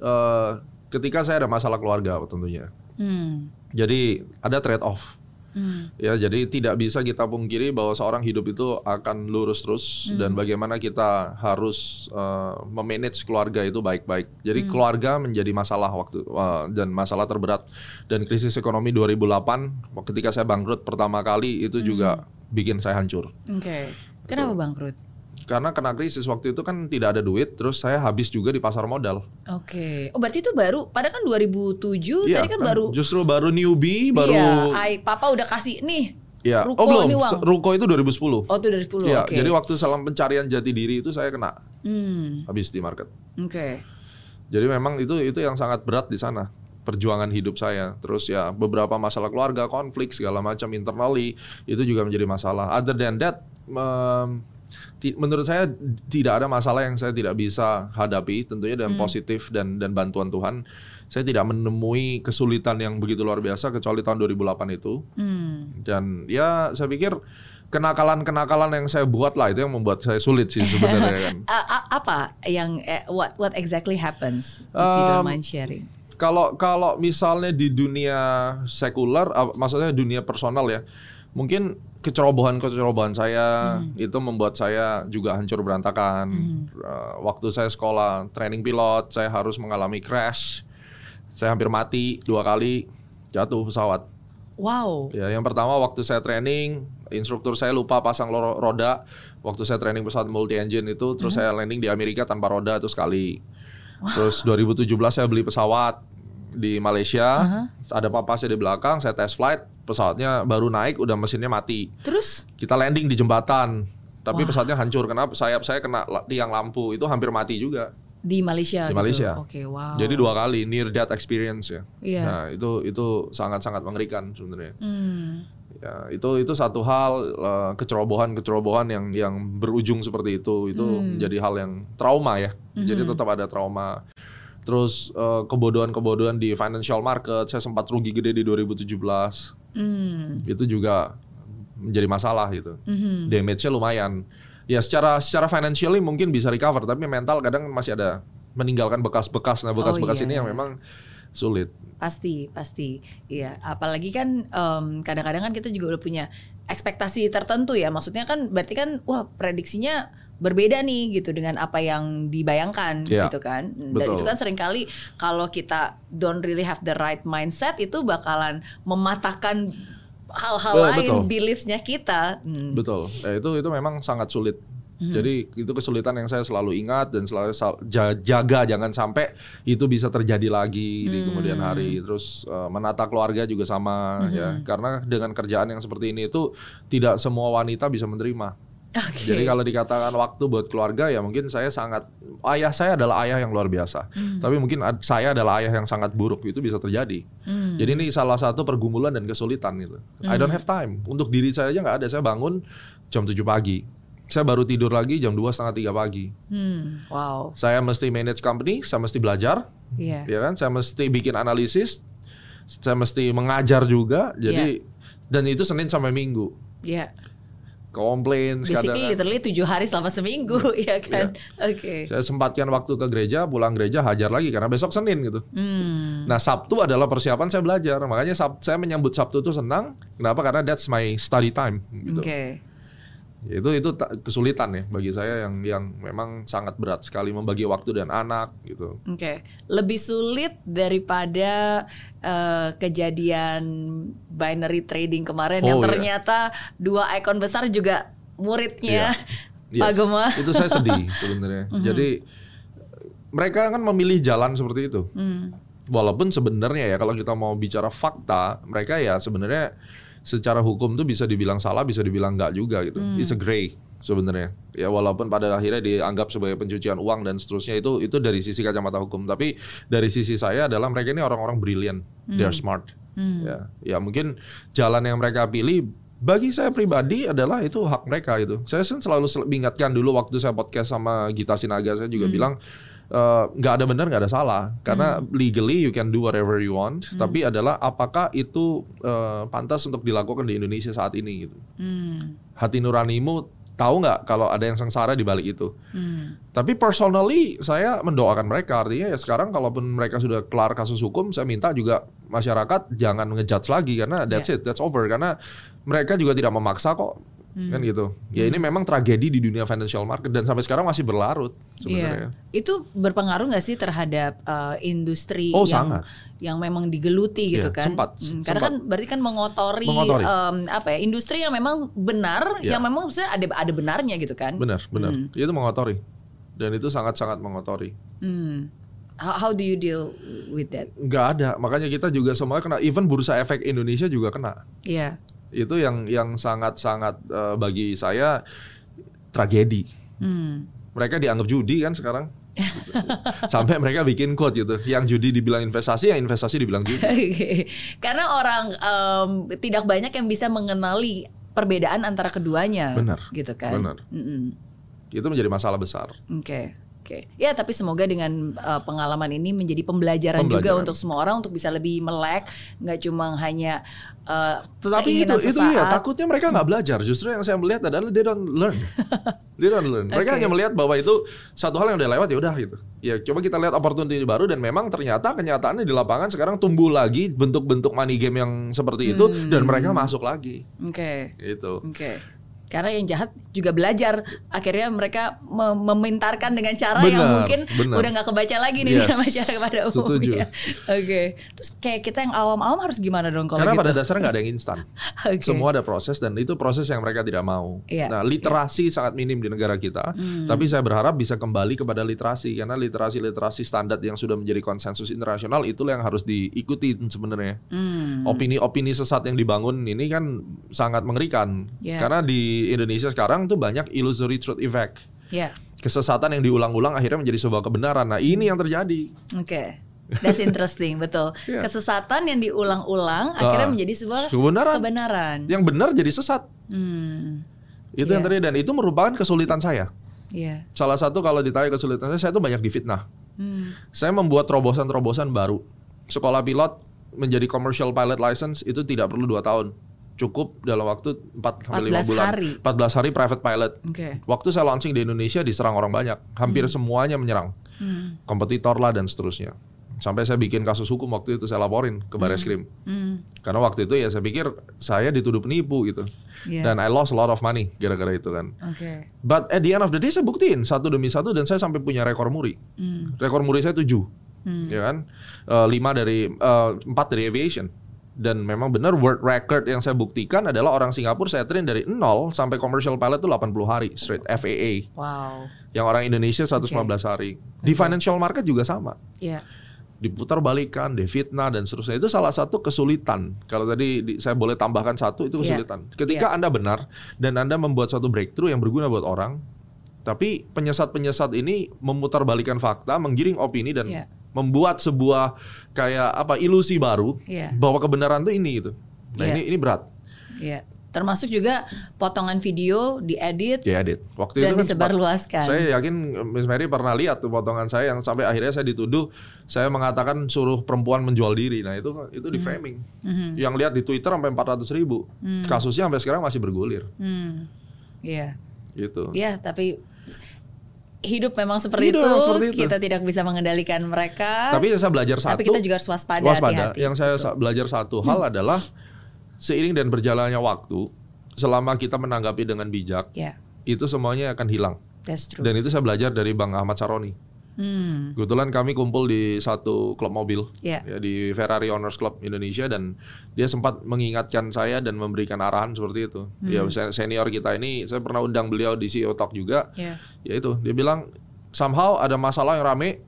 uh, ketika saya ada masalah keluarga tentunya. Hmm. Jadi ada trade off. Hmm. Ya, jadi tidak bisa kita pungkiri bahwa seorang hidup itu akan lurus terus dan bagaimana kita harus uh, memanage keluarga itu baik-baik. Jadi keluarga menjadi masalah waktu uh, dan masalah terberat dan krisis ekonomi 2008 ketika saya bangkrut pertama kali itu juga bikin saya hancur. Oke. Kenapa bangkrut? Karena kena krisis waktu itu kan tidak ada duit, terus saya habis juga di pasar modal. Oke. Oh, berarti itu baru. Padahal kan 2007 Iya, tadi kan, baru justru baru newbie, baru Iya, ai, papa udah kasih nih. ya. Ruko oh belum, ini uang. Ruko itu 2010. Oh, itu dari 10. Iya, Oke. jadi waktu salam pencarian jati diri itu saya kena Hmm. habis di market. Oke. Jadi memang itu itu yang sangat berat di sana perjuangan hidup saya. Terus ya beberapa masalah keluarga, konflik segala macam internally itu juga menjadi masalah. Other than that, ti- menurut saya tidak ada masalah yang saya tidak bisa hadapi. Tentunya dengan positif dan dan bantuan Tuhan. Saya tidak menemui kesulitan yang begitu luar biasa kecuali tahun 2008 itu. Hmm. Dan ya saya pikir kenakalan-kenakalan yang saya buat lah itu yang membuat saya sulit sih sebenarnya kan. Apa yang eh, what what exactly happens if you don't Um, mind sharing? Kalau kalau misalnya di dunia sekuler, maksudnya dunia personal ya, mungkin kecerobohan-kecerobohan saya itu membuat saya juga hancur berantakan. Uh, waktu saya sekolah training pilot, saya harus mengalami crash. Saya hampir mati dua kali jatuh pesawat. Wow. Ya, yang pertama waktu saya training, instruktur saya lupa pasang roda. Waktu saya training pesawat multi engine itu, terus saya landing di Amerika tanpa roda itu sekali. Terus 2017 saya beli pesawat di Malaysia, ada papa saya di belakang, saya test flight, pesawatnya baru naik, udah mesinnya mati. Terus Kita landing di jembatan, tapi pesawatnya hancur. Kenapa? Sayap saya kena tiang lampu, itu hampir mati juga. di Malaysia Di gitu? Malaysia. Oke, wow. Jadi dua kali near death experience ya. Iya. Nah itu itu sangat-sangat mengerikan sebenarnya. Hmm. Ya, itu itu satu hal eh, kecerobohan-kecerobohan yang yang berujung seperti itu itu Hmm. menjadi hal yang trauma ya. Jadi tetap ada trauma. Terus eh, kebodohan-kebodohan di financial market, saya sempat rugi gede di 2017. Hmm. Itu juga menjadi masalah gitu. Mhm. Damage-nya lumayan. Ya secara secara financially mungkin bisa recover, tapi mental kadang masih ada meninggalkan bekas-bekas. Nah, iya, bekas-bekas ini yang iya. memang sulit. Pasti, pasti. Iya, apalagi kan em, kadang-kadang kan kita juga udah punya ekspektasi tertentu ya. Maksudnya kan berarti kan wah prediksinya berbeda nih gitu dengan apa yang dibayangkan Iya, gitu kan. Dan betul. itu kan sering kali kalau kita don't really have the right mindset itu bakalan mematahkan hal-hal lain betul. beliefsnya kita. Hmm. Betul. Ya, itu itu memang sangat sulit. Jadi itu kesulitan yang saya selalu ingat dan selalu jaga jangan sampai itu bisa terjadi lagi di kemudian hari. Terus eh, menata keluarga juga sama ya. Karena dengan kerjaan yang seperti ini itu tidak semua wanita bisa menerima. Oke. Jadi kalau dikatakan waktu buat keluarga ya mungkin saya sangat ayah saya adalah ayah yang luar biasa. Tapi mungkin ad- saya adalah ayah yang sangat buruk itu bisa terjadi. Hmm. Jadi ini salah satu pergumulan dan kesulitan gitu. I don't have time untuk diri saya aja nggak ada. Saya bangun jam 7 pagi. Saya baru tidur lagi jam dua setengah tiga pagi. Hmm, wow. Saya mesti manage company, saya mesti belajar, Iya. ya kan? Saya mesti bikin analisis, saya mesti mengajar juga. Jadi dan itu Senin sampai Minggu. Iya. Komplain Basically kadang literally tujuh hari selama seminggu ya kan. Oke. saya sempatkan waktu ke gereja, pulang gereja hajar lagi karena besok Senin gitu. Hmm. Nah Sabtu adalah persiapan saya belajar, makanya Sab saya menyambut Sabtu itu senang. Kenapa? Karena that's my study time. Gitu. Oke. Itu itu ta- kesulitan ya bagi saya yang yang memang sangat berat sekali membagi waktu dan anak gitu. Oke, lebih sulit daripada eh, kejadian binary trading kemarin yang Oh, iya. ternyata dua ikon besar juga muridnya Pak Yes, Gema. Itu saya sedih sebenarnya. Jadi mereka kan memilih jalan seperti itu. Hmm. Walaupun sebenarnya ya kalau kita mau bicara fakta, mereka ya sebenarnya secara hukum tuh bisa dibilang salah, bisa dibilang enggak juga gitu. It's a gray sebenarnya. Ya walaupun pada akhirnya dianggap sebagai pencucian uang dan seterusnya itu itu dari sisi kacamata hukum. Tapi dari sisi saya adalah mereka ini orang-orang brilian, they are smart. Ya, ya mungkin jalan yang mereka pilih bagi saya pribadi adalah itu hak mereka gitu. Saya selalu sel- ingatkan dulu waktu saya podcast sama Gita Sinaga saya juga bilang eh, nggak ada benar nggak ada salah. Karena legally you can do whatever you want tapi adalah apakah itu eh, pantas untuk dilakukan di Indonesia saat ini gitu. Hmm. hati nuranimu tahu nggak kalau ada yang sengsara di balik itu? Hmm. tapi personally saya mendoakan mereka. Artinya ya sekarang kalaupun mereka sudah kelar kasus hukum saya minta juga masyarakat jangan ngejudge lagi karena that's it that's over. Karena mereka juga tidak memaksa kok kan gitu ya ini memang tragedi di dunia financial market dan sampai sekarang masih berlarut sebenarnya Iya. Itu berpengaruh nggak sih terhadap uh, industri Oh, yang sangat. yang memang digeluti gitu Iya, kan? sempat, Hmm, Karena sempat. kan berarti kan mengotori, Mengotori. em, apa ya industri yang memang benar, Iya. yang memang ada ada benarnya gitu kan? benar benar itu mengotori dan itu sangat sangat mengotori Hmm. How, how do you deal with that? nggak ada makanya kita juga semuanya kena even bursa efek Indonesia juga kena Iya. Itu yang yang sangat sangat eh, bagi saya tragedi Hmm. mereka dianggap judi kan sekarang sampai mereka bikin quote gitu yang judi dibilang investasi yang investasi dibilang judi. Karena orang em, tidak banyak yang bisa mengenali perbedaan antara keduanya, Benar, gitu kan? benar. Mm-mm. itu menjadi masalah besar Oke, oke. Ya, tapi semoga dengan uh, pengalaman ini menjadi pembelajaran, juga Pembelajaran. untuk semua orang untuk bisa lebih melek, nggak cuma hanya uh, tetapi itu itu sesaat. iya takutnya mereka nggak belajar justru yang saya melihat adalah they don't learn they don't learn mereka Oke. hanya melihat bahwa itu satu hal yang udah lewat ya udah gitu ya coba kita lihat opportunity baru dan memang ternyata kenyataannya di lapangan sekarang tumbuh lagi bentuk-bentuk money game yang seperti itu dan mereka masuk lagi Oke, gitu oke. Karena yang jahat juga belajar, akhirnya mereka mem- memintarkan dengan cara yang Benar, mungkin benar. udah nggak kebaca lagi nih Yes, sama cara pada setuju. umumnya. Oke, terus kayak kita yang awam-awam harus gimana dong kalau karena gitu? pada dasarnya nggak ada yang instan Oke. Semua ada proses dan itu proses yang mereka tidak mau. Iya, Nah, literasi sangat minim di negara kita, tapi saya berharap bisa kembali kepada literasi karena literasi-literasi standar yang sudah menjadi konsensus internasional itulah yang harus diikuti sebenarnya. Hmm. Opini-opini sesat yang dibangun ini kan sangat mengerikan. Iya. Karena di Indonesia sekarang tuh banyak illusory truth effect. Ya, Kesesatan yang diulang-ulang akhirnya menjadi sebuah kebenaran. Nah, ini yang terjadi. oke. That's interesting, betul. Iya. Kesesatan yang diulang-ulang akhirnya Ah, menjadi sebuah kebenaran. kebenaran. Yang benar jadi sesat. Hmm. Itu Iya. yang terjadi dan itu merupakan kesulitan saya. Iya. Salah satu kalau ditanya kesulitan saya, saya tuh banyak difitnah. Hmm. Saya membuat terobosan-terobosan baru. Sekolah pilot menjadi commercial pilot license itu tidak perlu dua tahun. Cukup dalam waktu 4 sampai 5 14 bulan. hari. 14 hari private pilot. Oke. Waktu saya launching di Indonesia diserang orang banyak. Hampir semuanya menyerang. Hmm. Kompetitor lah dan seterusnya. Sampai saya bikin kasus hukum waktu itu saya laporin ke Baris Krim. Hmm. Karena waktu itu ya saya pikir saya dituduh penipu gitu. Iya. Dan I lost a lot of money gara-gara itu kan. Oke. But at the end of the day saya buktiin satu demi satu dan saya sampai punya rekor muri. Hmm. Rekor muri saya tujuh, ya kan? Lima dari eh, empat dari aviation. Dan memang benar world record yang saya buktikan adalah orang Singapura saya train dari nol sampai commercial pilot itu 80 hari straight FAA. Wow. Yang orang Indonesia 115 hari. Di financial market juga sama. Iya. Diputar balikan, difitnah dan seterusnya. Itu salah satu kesulitan. Kalau tadi di- saya boleh tambahkan satu itu Iya. kesulitan. Ketika Anda benar dan Anda membuat satu breakthrough yang berguna buat orang, tapi penyesat-penyesat ini memutar balikan fakta, menggiring opini dan Iya. Membuat sebuah kayak apa ilusi baru Iya. bahwa kebenaran tuh ini gitu. Nah, Iya. ini ini berat. Iya. Termasuk juga potongan video diedit Ya, Dit. Waktu dan itu kan disebarluaskan. Saya yakin Miss Mary pernah lihat tuh potongan saya yang sampai akhirnya saya dituduh saya mengatakan suruh perempuan menjual diri. Nah itu itu di framing. Mhm. Yang lihat di Twitter sampai 400 ribu. Kasusnya sampai sekarang masih bergulir. Hmm. Iya. Gitu. Iya, tapi hidup memang seperti, Hidup itu. seperti itu. Kita tidak bisa mengendalikan mereka. Tapi saya belajar satu. Tapi kita juga harus waspada, waspada. hati-hati. Yang saya sa- belajar satu hal adalah seiring dan berjalannya waktu, selama kita menanggapi dengan bijak, Ya, itu semuanya akan hilang. that's true. Dan itu saya belajar dari Bang Ahmad Saroni. Hmm. Kebetulan kami kumpul di satu klub mobil Ya. ya di Ferrari Owners Club Indonesia dan dia sempat mengingatkan saya dan memberikan arahan seperti itu. Ya Hmm. sen- senior kita ini saya pernah undang beliau di CEO Talk juga. Ya. Ya itu dia bilang somehow ada masalah yang rame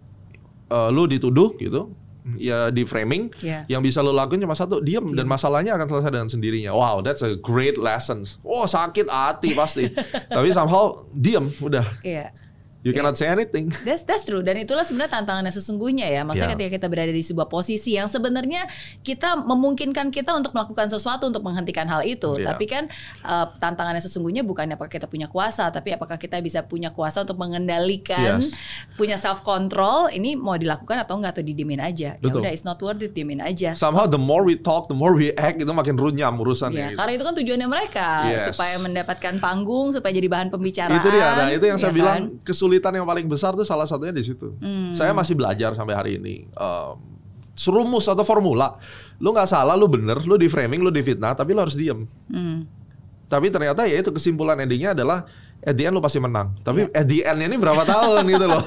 eh, lu dituduh gitu. Ya di framing Ya. yang bisa lu lakuin cuma satu diam dan masalahnya akan selesai dengan sendirinya. Wow, that's a great lessons. Oh, sakit hati pasti. Tapi somehow diam udah. Iya. You cannot say anything. That's, that's true dan itulah sebenarnya tantangannya sesungguhnya ya. Maksudnya Ya. ketika kita berada di sebuah posisi yang sebenarnya kita memungkinkan kita untuk melakukan sesuatu untuk menghentikan hal itu. Ya. Tapi kan uh, tantangannya sesungguhnya bukan apakah kita punya kuasa, tapi apakah kita bisa punya kuasa untuk mengendalikan, Yes. punya self control. Ini mau dilakukan atau enggak atau didiemin aja. Ya udah it's not worth it, diemin aja. Somehow the more we talk, the more we act itu makin runyam urusannya. Ya, gitu. karena itu kan tujuannya mereka Yes. supaya mendapatkan panggung, supaya jadi bahan pembicaraan. Itu dia, nah itu yang saya ya bilang kan? Kesulitan yang paling besar tuh salah satunya di situ. Hmm. Saya masih belajar sampai hari ini. Um, serumus atau formula, lu nggak salah, lu bener, lu di framing, lu di fitnah, tapi lu harus diem. Hmm. Tapi ternyata ya itu kesimpulan endingnya adalah at the end lu pasti menang. Tapi Iya. at the end ini berapa tahun gitu loh.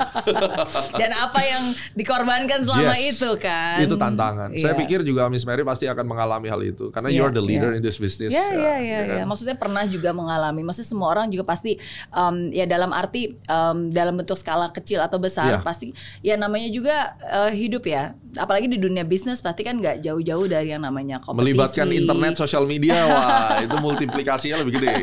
Dan apa yang dikorbankan selama Yes. itu kan? itu tantangan. Saya Iya. pikir juga Miss Mary pasti akan mengalami hal itu karena Iya, you're the leader iya. in this business. Ya, ya, ya, kan? ya. Maksudnya pernah juga mengalami. Maksudnya semua orang juga pasti, um, ya dalam arti um, dalam bentuk skala kecil atau besar, Iya. pasti ya namanya juga uh, hidup ya. Apalagi di dunia bisnis pasti kan nggak jauh-jauh dari yang namanya kompetisi. Melibatkan internet, sosial media, wah itu multiplikasinya lebih gede.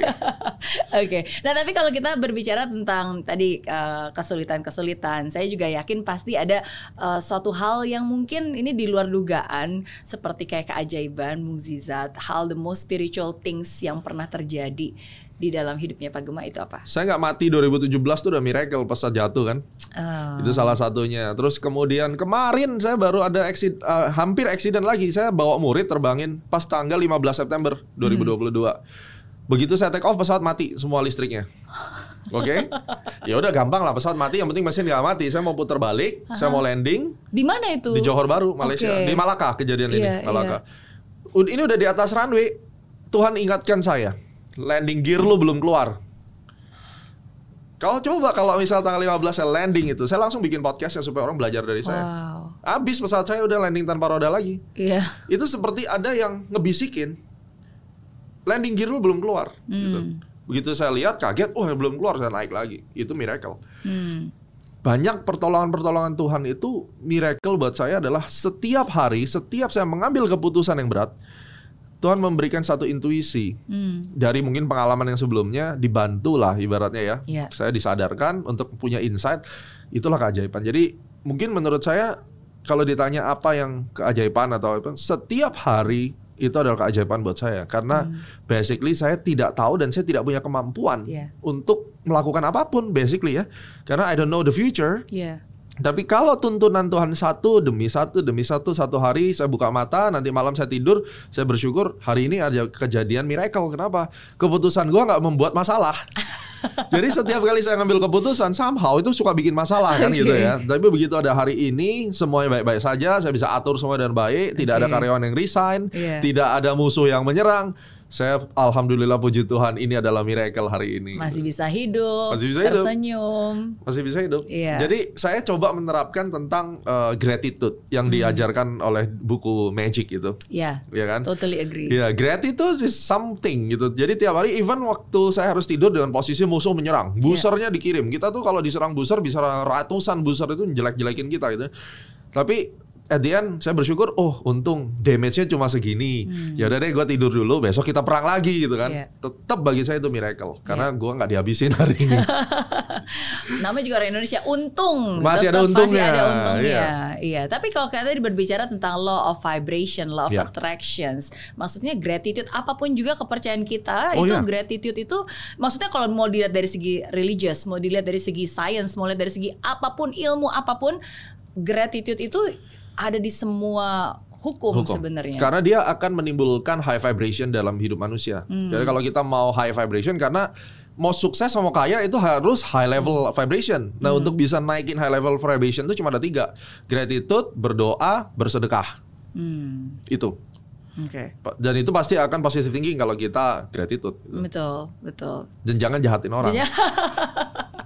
Oke, nah tapi kalau kita berbicara tentang tadi uh, kesulitan-kesulitan, saya juga yakin pasti ada uh, suatu hal yang mungkin ini di luar dugaan, seperti kayak keajaiban, mukjizat, hal the most spiritual things yang pernah terjadi di dalam hidupnya Pak Gema itu apa? Saya nggak mati 2017 tuh udah miracle pas saya jatuh kan. Ah, Itu salah satunya. Terus kemudian kemarin saya baru ada accident, eh, hampir accident lagi. Saya bawa murid terbangin pas tanggal 15 September 2022. Begitu saya take off pesawat mati semua listriknya. Oke, ya udah gampang lah pesawat mati. Yang penting mesin nggak mati. Saya mau putar balik, saya mau landing di mana itu? di Johor Baru, Malaysia, Oke. di Malaka kejadian ini, Iya, Malaka. Ud- Ini udah di atas runway. Tuhan ingatkan saya, landing gear lu belum keluar. Kalau coba kalau misal tanggal 15 saya landing itu, saya langsung bikin podcast ya supaya orang belajar dari saya. Wow, Habis pesawat saya udah landing tanpa roda lagi. iya. Itu seperti ada yang ngebisikin, landing gear lu belum keluar. gitu. Hmm. Begitu saya lihat kaget, oh belum keluar, saya naik lagi. Itu miracle. Hmm. Banyak pertolongan-pertolongan Tuhan itu miracle buat saya adalah setiap hari, setiap saya mengambil keputusan yang berat, Tuhan memberikan satu intuisi Hmm. dari mungkin pengalaman yang sebelumnya dibantu lah ibaratnya ya. Iya. Saya disadarkan untuk punya insight, itulah keajaiban. Jadi mungkin menurut saya kalau ditanya apa yang keajaiban atau apa, setiap hari itu adalah keajaiban buat saya karena basically saya tidak tahu dan saya tidak punya kemampuan Iya. untuk melakukan apa pun basically ya. Karena I don't know the future. Iya. Tapi kalau tuntunan Tuhan satu demi satu demi satu satu hari saya buka mata nanti malam saya tidur saya bersyukur hari ini ada kejadian miracle. Kenapa? Keputusan gua nggak membuat masalah. Jadi setiap kali saya ngambil keputusan somehow itu suka bikin masalah kan gitu ya. Tapi begitu ada hari ini semuanya baik-baik saja saya bisa atur semua dengan baik tidak ada karyawan yang resign Iya. tidak ada musuh yang menyerang saya alhamdulillah puji Tuhan ini adalah miracle hari ini Masih bisa hidup, Masih bisa hidup. tersenyum. masih bisa hidup. Iya. Jadi saya coba menerapkan tentang uh, gratitude yang Hmm. diajarkan oleh buku Magic itu, Ya, ya kan? totally agree. Ya, gratitude is something gitu. Jadi tiap hari even waktu saya harus tidur dengan posisi musuh menyerang, busernya dikirim. Kita tuh kalau diserang buser bisa ratusan buser itu jelek-jelekin kita gitu. Tapi at the end saya bersyukur, oh untung damage-nya cuma segini. Ya udah deh, gue tidur dulu, besok kita perang lagi gitu kan. Iya. Tetap bagi saya itu miracle, karena gua nggak dihabisin hari ini. Namanya juga orang Indonesia untung. Masih ada untungnya, Masih ada untungnya. iya. Iya. Tapi kalau kita tadi berbicara tentang law of vibration, law of Iya. attractions, maksudnya gratitude apa pun juga kepercayaan kita Oh, itu iya. gratitude itu maksudnya kalau mau dilihat dari segi religious, mau dilihat dari segi science, mau lihat dari segi apa pun ilmu apa pun, gratitude itu ada di semua hukum, Hukum. sebenarnya. Karena dia akan menimbulkan high vibration dalam hidup manusia. Hmm. Jadi kalau kita mau high vibration karena mau sukses mau kaya itu harus high level vibration. Nah Hmm. untuk bisa naikin high level vibration itu cuma ada tiga. Gratitude, berdoa, bersedekah. Hmm. Itu. Oke. Dan itu pasti akan positive thinking kalau kita gratitude. gitu. Betul, betul. Dan jangan jahatin orang.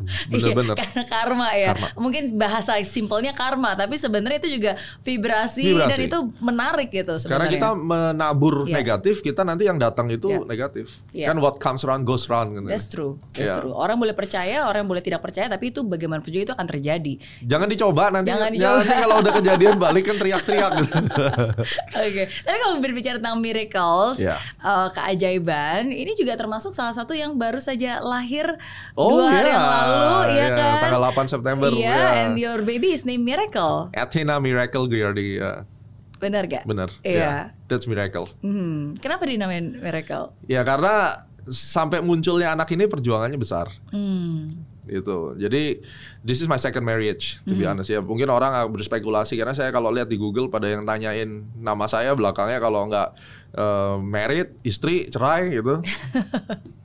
Iya. Bener-bener. Karena karma ya. Karma. Mungkin bahasa simpelnya karma, tapi sebenarnya itu juga vibrasi, Vibrasi. dan itu menarik gitu Karena sebenarnya. kita menabur Iya. negatif, kita nanti yang datang itu Iya. negatif. Iya. Kan what comes around goes around. Gitu. That's true, that's Iya. true. Orang boleh percaya, orang boleh tidak percaya, tapi itu bagaimanapun juga itu akan terjadi. Jangan dicoba nanti. Jangan dicoba. nanti kalau udah kejadian balik kan teriak-teriak. gitu. Oke, tapi kalau berbicara tentang miracles, Iya. eh, keajaiban, ini juga termasuk salah satu yang baru saja lahir Oh dua hari iya, yang lalu, ya iya, kan? tanggal 8 September, Iya, iya. and your baby is named Miracle, Athena Miracle Giardi, ya. benar gak? bener. Iya. ya. That's miracle. Hmm, kenapa dinamain Miracle? Ya karena sampai munculnya anak ini perjuangannya besar. Hmm. Gitu. Jadi this is my second marriage to be honest ya. Mungkin orang berspekulasi karena saya kalau lihat di Google pada yang tanyain nama saya belakangnya kalau nggak eh, married, istri, cerai gitu.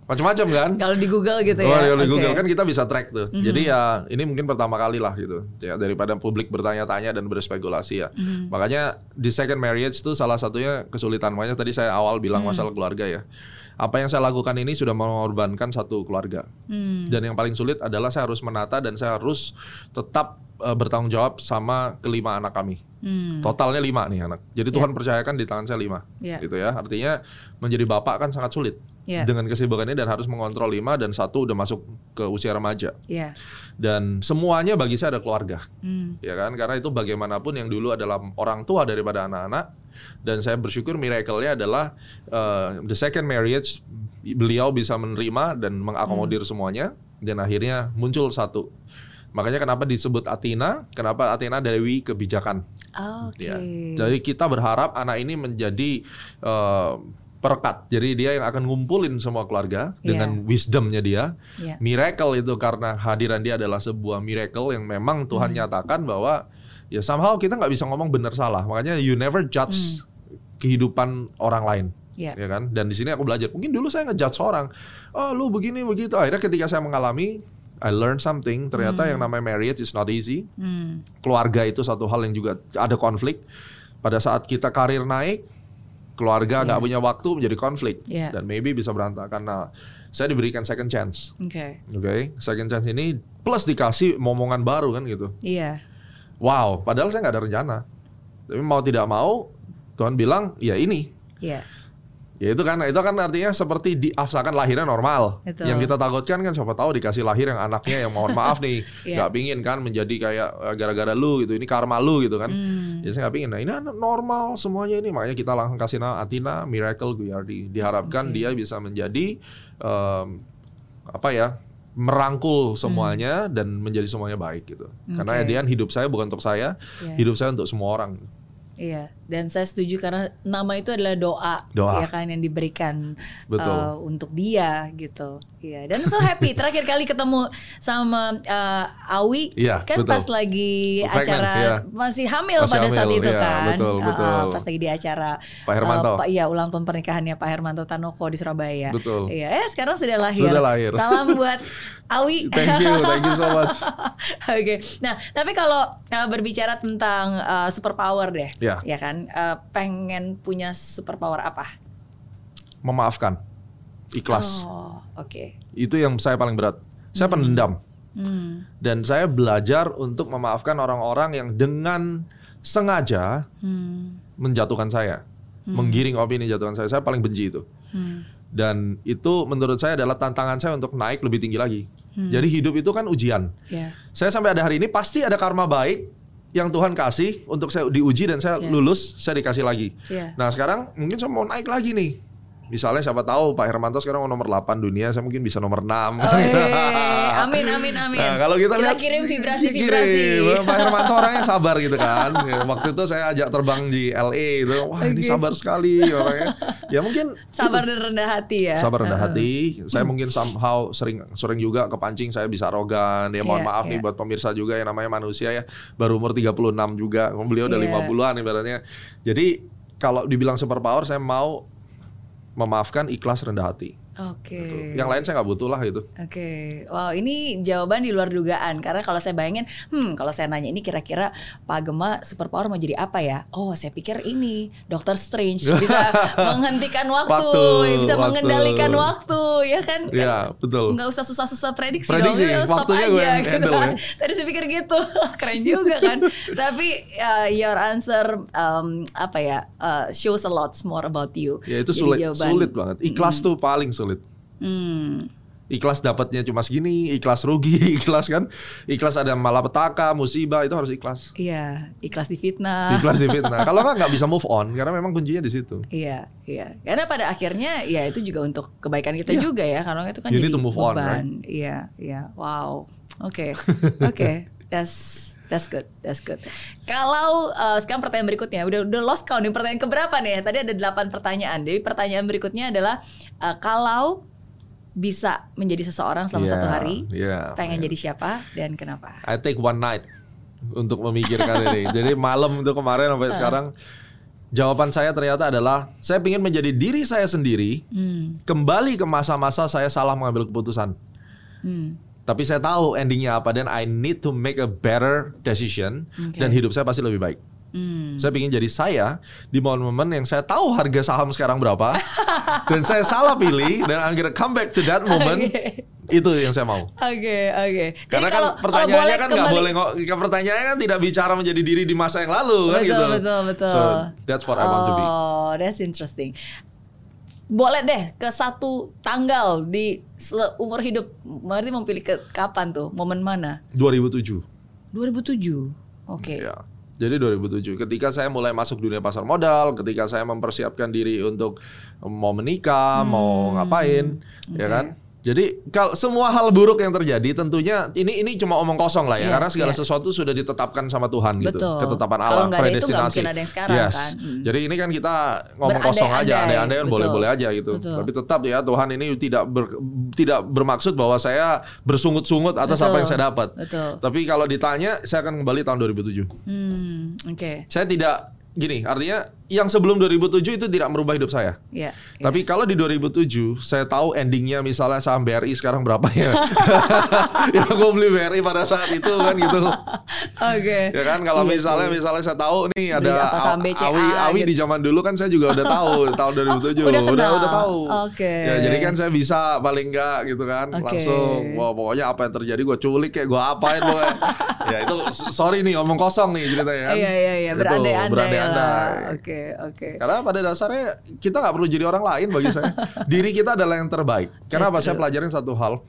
Macam-macam kan? Kalau di Google gitu Oh, ya. kalau di Oke. Google kan kita bisa track tuh. Jadi ya ini mungkin pertama kali lah gitu. Ya daripada publik bertanya-tanya dan berspekulasi ya. Makanya di second marriage tuh salah satunya kesulitan. Makanya tadi saya awal bilang masalah keluarga ya. Apa yang saya lakukan ini sudah mengorbankan satu keluarga. Hmm. Dan yang paling sulit adalah saya harus menata dan saya harus tetap eh, bertanggung jawab sama kelima anak kami. Hmm. Totalnya lima nih anak. Jadi Tuhan percayakan di tangan saya lima, Iya. gitu ya. Artinya menjadi bapak kan sangat sulit Iya. dengan kesibukannya dan harus mengontrol lima dan satu udah masuk ke usia remaja. Iya. Dan semuanya bagi saya ada keluarga, Hmm. ya kan? Karena itu bagaimanapun yang dulu adalah orang tua daripada anak-anak. Dan saya bersyukur miracle-nya adalah uh, the second marriage beliau bisa menerima dan mengakomodir Hmm. semuanya dan akhirnya muncul satu. Makanya kenapa disebut Athena? Kenapa Athena Dewi kebijakan? Oke. Ya. Jadi kita berharap anak ini menjadi eh, perekat. Jadi dia yang akan ngumpulin semua keluarga Iya. dengan wisdomnya dia. Iya. Miracle itu karena hadiran dia adalah sebuah miracle yang memang Tuhan Hmm. nyatakan bahwa ya somehow kita nggak bisa ngomong benar salah. Makanya you never judge kehidupan orang lain. Hmm. Iya. Ya kan? Dan di sini aku belajar. Mungkin dulu saya ngejudge orang. Oh, lu begini begitu. Akhirnya ketika saya mengalami I learned something. Ternyata yang namanya marriage is not easy Hmm. keluarga itu satu hal yang juga ada konflik. Pada saat kita karir naik, keluarga nggak punya waktu menjadi konflik Iya. dan maybe bisa berantakan. Nah, saya diberikan second chance, Oke. oke? Second chance ini plus dikasih momongan baru kan gitu. Iya. Wow, padahal saya nggak ada rencana. Tapi mau tidak mau, Tuhan bilang ya ini. Iya. Ya itu kan, itu kan artinya seperti diafsakan lahirnya normal. Betul. Yang kita takutkan kan siapa tahu dikasih lahir yang anaknya yang mohon maaf nih, nggak pingin kan menjadi kayak eh, gara-gara lu gitu, ini karma lu gitu kan. Hmm. Ya saya nggak pingin. Nah ini anak normal semuanya ini, makanya kita langsung kasih nama Athena Miracle Guyardi. Diharapkan Oke. dia bisa menjadi em, apa ya merangkul semuanya dan menjadi semuanya baik gitu. Karena Hmm. At the end hidup saya bukan untuk saya, Iya. hidup saya untuk semua orang. Iya, dan saya setuju karena nama itu adalah doa, Doa. ya kan yang diberikan Betul. uh, untuk dia gitu. Iya, dan so happy terakhir kali ketemu sama uh, Awi Iya, kan betul. pas lagi Pregnant, acara iya. masih hamil Masih pada saat hamil, itu iya, kan. betul, Uh, betul. pas lagi di acara Pak Hermanto. uh, Pak- iya, ulang tahun pernikahannya Pak Hermanto Tanoko di Surabaya. Betul. Iya, eh sekarang sudah lahir. Sudah lahir. Salam buat Awi. Thank you, thank you so much. Oke, nah tapi kalau uh, berbicara tentang uh, superpower deh, Ya. ya kan, uh, pengen punya superpower apa? Memaafkan, ikhlas. Oh, oke. Itu yang saya paling berat. Saya pendendam. Hmm, Dan saya belajar untuk memaafkan orang-orang yang dengan sengaja hmm, menjatuhkan saya, menggiring opini jatuhkan saya. Saya paling benci itu. hmm, Dan itu menurut saya adalah tantangan saya untuk naik lebih tinggi lagi. Hmm. Jadi hidup itu kan ujian. ya, Saya sampai ada hari ini pasti ada karma baik yang Tuhan kasih untuk saya diuji dan saya Iya. lulus, saya dikasih lagi. Iya. Nah sekarang mungkin saya mau naik lagi nih. Misalnya siapa tahu Pak Hermanto sekarang nomor 8 dunia, saya mungkin bisa nomor 6. Oh, iya. Amin, amin, amin. Nah, kalau kita, lihat kirim vibrasi-vibrasi. kirim. Pak Hermanto orangnya sabar gitu kan. Waktu itu saya ajak terbang di LA itu, wah ini Oke. sabar sekali orangnya. Ya mungkin Sabar dan rendah hati ya. sabar rendah hati. Saya mungkin somehow sering sering juga kepancing saya bisa arogan. Ya mohon Iya, maaf nih iya. buat pemirsa juga yang namanya manusia ya. Baru umur 36 juga. Beliau udah Iya. 50-an ibaratnya. Jadi kalau dibilang superpower saya mau memaafkan ikhlas rendah hati. Oke. Gitu. Yang lain saya nggak butuh lah gitu. Oke, wow ini jawaban di luar dugaan karena kalau saya bayangin, hmm kalau saya nanya ini kira-kira Pak Gema superpower mau jadi apa ya? Oh saya pikir ini Doctor Strange bisa menghentikan waktu, Waktu, bisa waktu. mengendalikan waktu, ya kan? Iya, betul. Nggak usah susah-susah prediksi, Prediksi, dong, ya, stop aja gue gitu kan. ya. Tadi saya pikir gitu, keren juga kan. Tapi uh, your answer um, apa ya uh, shows a lot more about you. Ya itu Jadi sulit, jawaban- sulit banget. Ikhlas tuh paling sulit. Hmm. Ikhlas dapatnya cuma segini, ikhlas rugi, ikhlas kan. Ikhlas ada malapetaka, musibah itu harus ikhlas. Iya, ikhlas di fitnah. Ikhlas di fitnah. Kalau nggak nggak bisa move on karena memang kuncinya di situ. Iya, iya. Karena pada akhirnya ya itu juga untuk kebaikan kita Iya. juga ya, karena itu kan You jadi to move on, beban. Iya, iya. Wow. Oke. Oke. That's That's good, that's good. Kalau uh, sekarang pertanyaan berikutnya, udah udah lost count nih pertanyaan keberapa nih? Tadi ada 8 pertanyaan. Jadi pertanyaan berikutnya adalah uh, kalau bisa menjadi seseorang selama Iya, satu hari, iya. pengen jadi siapa dan kenapa? I take one night untuk memikirkan ini. Jadi malam itu kemarin sampai sekarang jawaban saya ternyata adalah saya ingin menjadi diri saya sendiri, Hmm. kembali ke masa-masa saya salah mengambil keputusan. Hmm. Tapi saya tahu endingnya apa dan I need to make a better decision Oke. dan hidup saya pasti lebih baik. Hmm. Saya ingin jadi saya di momen-momen yang saya tahu harga saham sekarang berapa dan saya salah pilih dan I'm gonna come back to that moment. Itu yang saya mau. Oke, oke. Jadi Karena kalau- kan kalau pertanyaannya boleh kan nggak boleh ngo- pertanyaannya kan tidak bicara menjadi diri di masa yang lalu kan betul, gitu. Betul, betul, So that's what I want to be. Oh, that's interesting. Boleh deh ke satu tanggal di umur hidup. Berarti mau pilih ke kapan tuh? Momen mana? 2007. 2007. Oke. Ya. Jadi 2007 ketika saya mulai masuk dunia pasar modal, ketika saya mempersiapkan diri untuk mau menikah, mau Hmm. ngapain, ya kan? Jadi kalau semua hal buruk yang terjadi tentunya ini ini cuma omong kosong lah ya Iya, karena segala iya. sesuatu sudah ditetapkan sama Tuhan gitu. Betul. Ketetapan Kalau Allah, ada itu nggak predestinasi. mungkin ada yang sekarang, yes. kan? Hmm. Jadi ini kan kita ngomong kosong aja, Berandai-andai, andai-andai kan boleh-boleh aja gitu. Betul. Tapi tetap ya Tuhan ini tidak ber- tidak bermaksud bahwa saya bersungut-sungut atas Betul. apa yang saya dapat. Betul. Tapi kalau ditanya saya akan kembali tahun 2007. Hmm, oke. Saya tidak gini, artinya yang sebelum 2007 itu tidak merubah hidup saya. Ya. Tapi kalau di 2007 saya tahu endingnya misalnya saham BRI sekarang berapa ya. ya gue beli BRI pada saat itu kan gitu. Oke. Ya kan kalau Iya misalnya misalnya saya tahu nih ada apa saham Aw- BCA Awi Awi gitu. di zaman dulu kan saya juga udah tahu tahun 2007 Udah kenal. udah udah tahu. Oke. Ya jadi kan saya bisa paling enggak gitu kan Oke. langsung wah pokoknya apa yang terjadi gue culik kayak gue apain pokoknya. ya itu sorry nih omong kosong nih ceritanya kan. Iya iya iya Itu, berandai-andai berandai-andai. lah. Oke oke. Karena pada dasarnya kita nggak perlu jadi orang lain bagi saya. Diri kita adalah yang terbaik. Kenapa? That's Saya pelajarin satu hal.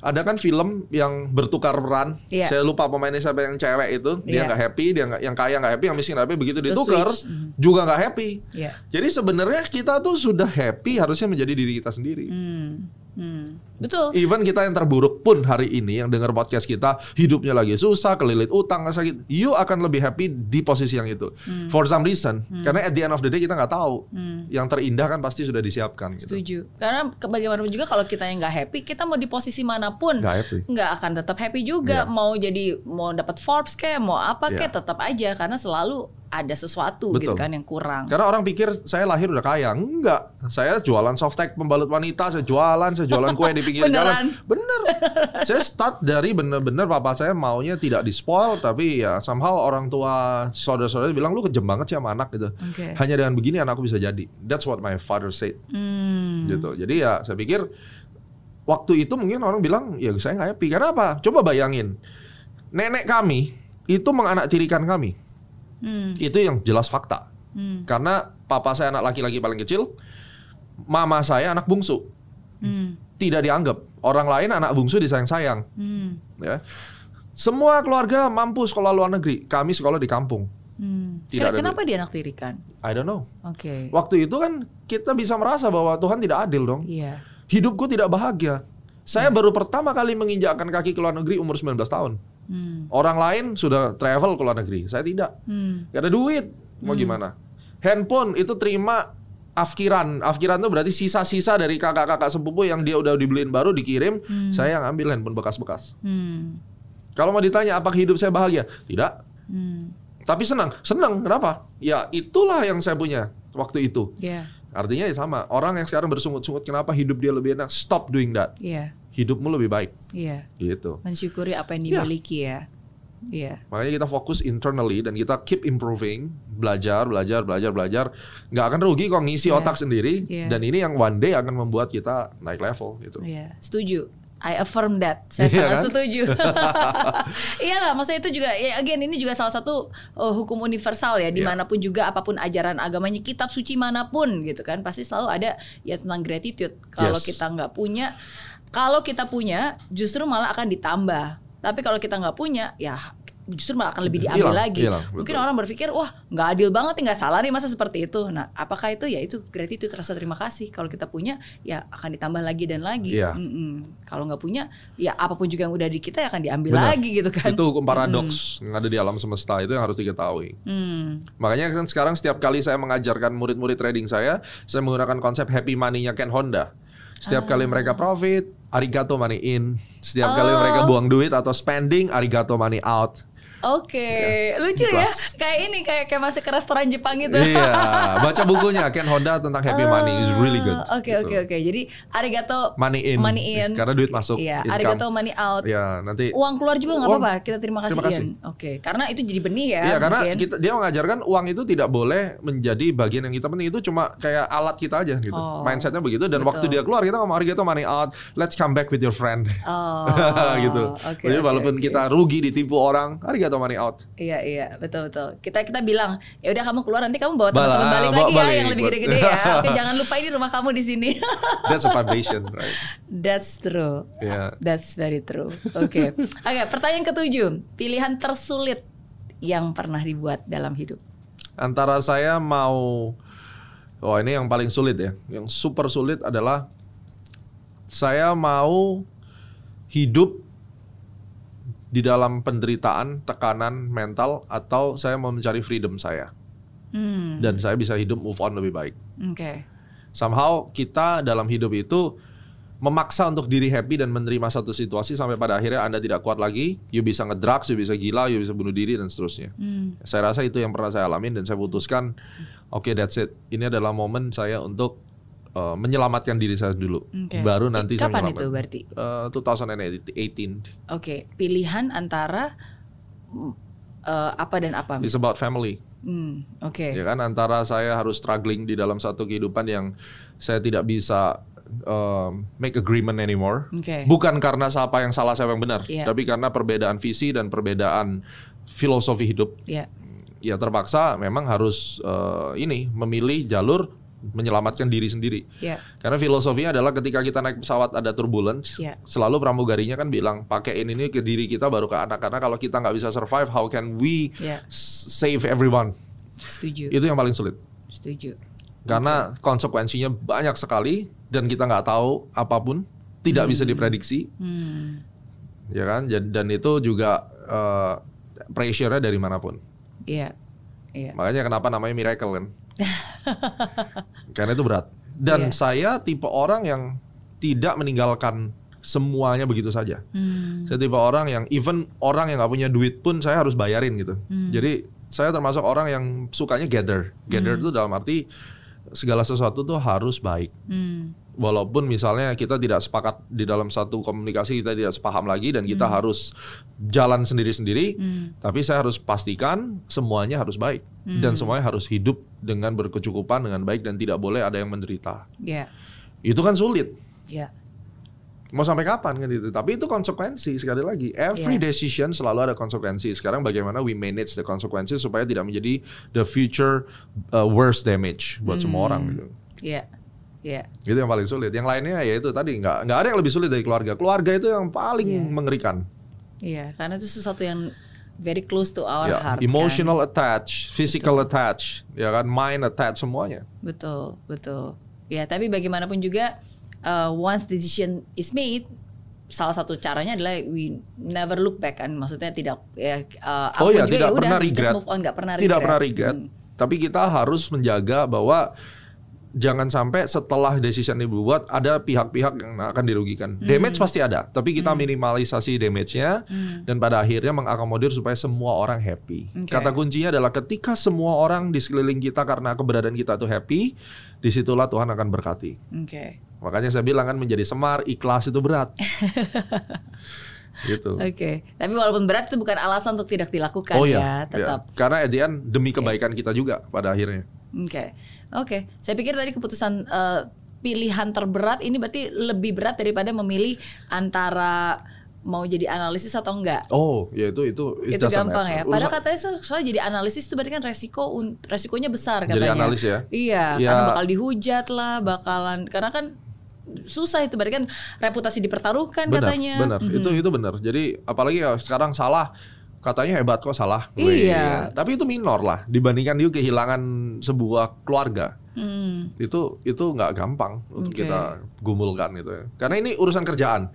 Ada kan film yang bertukar peran. Iya. Saya lupa pemainnya siapa yang cewek itu. Dia Iya. nggak happy, dia nggak, yang kaya nggak happy, yang miskin happy. Begitu ditukar. Mhm. juga nggak happy. Iya. Jadi sebenarnya kita tuh sudah happy harusnya menjadi diri kita sendiri. Hmm. Hmm. Betul. Even kita yang terburuk pun hari ini yang dengar podcast kita hidupnya lagi susah, kelilit utang, sakit, you akan lebih happy di posisi yang itu. For some reason, karena at the end of the day kita nggak tahu. Hmm. Yang terindah kan pasti sudah disiapkan gitu. Setuju. Karena bagaimanapun juga kalau kita yang nggak happy, kita mau di posisi mana pun Nggak akan tetap happy juga. Iya. Mau jadi mau dapat Forbes kayak mau apa kayak tetap aja karena selalu ada sesuatu gitu Betul. kan yang kurang. Karena orang pikir saya lahir udah kaya. Enggak. Saya jualan softtek pembalut wanita, saya jualan, saya jualan kue di pinggir jalan. Bener. saya start dari bener-bener papa saya maunya tidak di spoil, tapi ya somehow orang tua saudara-saudara bilang lu kejam banget sih sama anak gitu. Oke. Hanya dengan begini anakku bisa jadi. That's what my father said. Hmm. Gitu. Jadi ya saya pikir waktu itu mungkin orang bilang ya saya nggak happy. Karena apa? Coba bayangin. Nenek kami itu menganaktirikan kami. Hmm. Itu yang jelas fakta. Hmm. Karena papa saya anak laki-laki paling kecil, mama saya anak bungsu. Hmm. Tidak dianggap. Orang lain anak bungsu disayang-sayang. Hmm. Ya. Semua keluarga mampu sekolah luar negeri. Kami sekolah di kampung. Hmm. Tidak ada Kenapa dia anak tirikan? I don't know. Oke. Waktu itu kan kita bisa merasa bahwa Tuhan tidak adil dong. Iya. Hidupku tidak bahagia. Saya baru pertama kali menginjakkan kaki ke luar negeri umur 19 tahun. Hmm. Orang lain sudah travel ke luar negeri. Saya tidak. Hmm. Gak ada duit. Mau gimana? Handphone itu terima afkiran. Afkiran itu berarti sisa-sisa dari kakak-kakak sepupu yang dia udah dibeliin baru dikirim. Saya yang ambil handphone bekas-bekas. Hmm. Kalau mau ditanya apakah hidup saya bahagia? Tidak. Hmm. Tapi senang. Senang. Kenapa? Ya itulah yang saya punya waktu itu. Iya. Artinya ya sama. Orang yang sekarang bersungut-sungut kenapa hidup dia lebih enak? Stop doing that. Iya. Hidupmu lebih baik. Iya. Gitu. Mensyukuri apa yang Iya. dimiliki ya. Iya. Makanya kita fokus internally dan kita keep improving, belajar, belajar, belajar, belajar. Nggak akan rugi kok ngisi Iya. otak sendiri. Iya. Dan ini yang one day akan membuat kita naik level gitu. Iya, setuju. I affirm that. Saya Iya sangat kan? setuju. Iyalah, maksudnya itu juga ya again ini juga salah satu uh, hukum universal ya Iya. di mana pun juga apa pun ajaran agamanya kitab suci mana pun gitu kan pasti selalu ada ya tentang gratitude. Kalau Yes. kita nggak punya, kalau kita punya justru malah akan ditambah. Tapi kalau kita nggak punya ya justru malah akan lebih diambil Hilang, lagi. hilang, Mungkin betul. orang berpikir wah nggak adil banget nih nggak salah nih masa seperti itu. Nah apakah itu ya itu gratitude rasa terima kasih. Kalau kita punya ya akan ditambah lagi dan lagi. Mm-mm. Kalau nggak punya ya apa pun juga yang udah di kita ya akan diambil Benar. lagi gitu kan. Itu hukum paradoks yang ada di alam semesta itu yang harus diketahui. Hmm. Makanya kan sekarang setiap kali saya mengajarkan murid-murid trading saya, saya menggunakan konsep happy money-nya Ken Honda. Setiap kali Ah. mereka profit, arigato money in. Setiap kali Oh. mereka buang duit atau spending, arigato money out. Oke, lucu ya. Kayak ini kayak kayak masuk ke restoran Jepang gitu. iya, baca bukunya Ken Honda tentang happy money is really good. Ah, Oke Gitu. oke oke. Jadi arigato Money in. Money in. Karena duit masuk. Iya, income. arigato money out. Ya, nanti Uang keluar juga nggak apa-apa. Kita terima kasih, Terima kasih. Ian. Oke, karena itu jadi benih ya. Iya karena mungkin. kita, dia mengajarkan uang itu tidak boleh menjadi bagian yang kita penting itu cuma kayak alat kita aja gitu. Oh, Mindsetnya begitu dan betul. waktu dia keluar kita ngomong arigato money out, let's come back with your friend. Oh, gitu. oke, Jadi oke, walaupun oke. kita rugi ditipu orang, arigato money out. Iya iya betul betul. Kita kita bilang ya udah kamu keluar nanti kamu bawa teman-teman balik bawa lagi ya balik, yang lebih gede-gede ya. Oke jangan lupa ini rumah kamu di sini. That's a vibration, right? That's true. Iya. That's very true. Oke. Oke, pertanyaan ketujuh. Pilihan tersulit yang pernah dibuat dalam hidup. Antara saya mau Oh, ini yang paling sulit ya. Yang super sulit adalah saya mau hidup di dalam penderitaan, tekanan mental atau saya mau mencari freedom saya Hmm. dan saya bisa hidup move on lebih baik. Oke. Somehow kita dalam hidup itu memaksa untuk diri happy dan menerima satu situasi sampai pada akhirnya Anda tidak kuat lagi, you bisa ngedrugs, you bisa gila, you bisa bunuh diri dan seterusnya. Hmm. Saya rasa itu yang pernah saya alamin dan saya putuskan, oke that's it. Ini adalah momen saya untuk uh, menyelamatkan diri saya dulu. Oke. Baru nanti saya Kapan itu menyelamatkan. berarti? Uh, 2018. Oke, pilihan antara eh, apa dan apa? It's about family. Hmm, Oke. Ya kan antara saya harus struggling di dalam satu kehidupan yang saya tidak bisa um, make agreement anymore. Oke. Bukan karena siapa yang salah siapa yang benar, Iya. tapi karena perbedaan visi dan perbedaan filosofi hidup. Ya. Ya terpaksa memang harus uh, ini memilih jalur menyelamatkan diri sendiri. Ya. Karena filosofinya adalah ketika kita naik pesawat ada turbulence, Iya. selalu pramugarinya kan bilang pakaiin ini ke diri kita baru ke anak. Karena kalau kita nggak bisa survive, how can we s- save everyone? Setuju. Itu yang paling sulit. Setuju. Karena konsekuensinya banyak sekali dan kita nggak tahu apa pun, tidak bisa diprediksi, Hmm. ya kan? Dan itu juga uh, pressure-nya dari mana pun. Iya. Iya. Makanya kenapa namanya miracle kan? Karena itu berat. Dan Iya. saya tipe orang yang tidak meninggalkan semuanya begitu saja. Hmm. Saya tipe orang yang even orang yang nggak punya duit pun saya harus bayarin gitu. Hmm. Jadi saya termasuk orang yang sukanya gather. Gather itu dalam arti segala sesuatu tuh harus baik. Hmm. Walaupun misalnya kita tidak sepakat di dalam satu komunikasi kita tidak sepaham lagi dan kita harus jalan sendiri-sendiri, Hmm. tapi saya harus pastikan semuanya harus baik dan semuanya harus hidup dengan berkecukupan dengan baik dan tidak boleh ada yang menderita. Ya. Itu kan sulit. Ya. Mau sampai kapan kan itu? Tapi itu konsekuensi sekali lagi. Every Yeah. decision selalu ada konsekuensi. Sekarang bagaimana we manage the consequences supaya tidak menjadi the future uh, worst damage buat semua orang gitu. Ya. Ya. Itu yang paling sulit. Yang lainnya ya itu tadi nggak nggak ada yang lebih sulit dari keluarga. Keluarga itu yang paling Yeah. mengerikan. Iya, karena itu sesuatu yang very close to our Ya, heart. emotional kan? attach, physical attach, ya kan, mind attach semuanya. Betul, betul. Ya, tapi bagaimanapun juga uh, once decision is made, salah satu caranya adalah we never look back kan. Maksudnya tidak ya uh, Oh ya, tidak pernah just regret. move on, nggak pernah regret. Tidak pernah regret. Hmm. Tapi kita harus menjaga bahwa jangan sampai setelah decision dibuat ada pihak-pihak yang akan dirugikan. Hmm. Damage pasti ada, tapi kita minimalisasi damage-nya dan pada akhirnya mengakomodir supaya semua orang happy. Oke. Kata kuncinya adalah ketika semua orang di sekeliling kita karena keberadaan kita itu happy, di situlah Tuhan akan berkati. Oke. Makanya saya bilang kan menjadi semar, ikhlas itu berat. gitu. Oke. Tapi walaupun berat itu bukan alasan untuk tidak dilakukan Oh ya, ya, tetap. ya. karena at the end demi kebaikan kita juga pada akhirnya. Oke, oke. Saya pikir tadi keputusan eh, pilihan terberat ini berarti lebih berat daripada memilih antara mau jadi analisis atau enggak. Oh, ya itu itu it itu gampang ya. Padahal Urusan- katanya so- soalnya jadi analisis itu berarti kan resiko resikonya besar Jadi katanya. analis ya? Iya, Ya. karena bakal dihujat lah, bakalan karena kan susah itu berarti kan reputasi dipertaruhkan benar, katanya. benar. Mhm. Itu itu benar. Jadi apalagi ya sekarang salah katanya hebat kok salah. gue. Iya. Tapi itu minor lah dibandingkan dia kehilangan sebuah keluarga. Hmm, Itu itu nggak gampang untuk kita gumulkan gitu ya. Karena ini urusan kerjaan.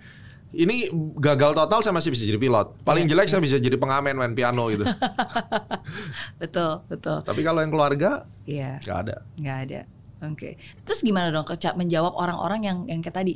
Ini gagal total saya masih bisa jadi pilot. Paling Iya. jelek saya bisa jadi pengamen main piano gitu. betul, betul. Tapi kalau yang keluarga Iya. nggak ada. nggak ada. Oke. Terus gimana dong menjawab orang-orang yang yang kayak tadi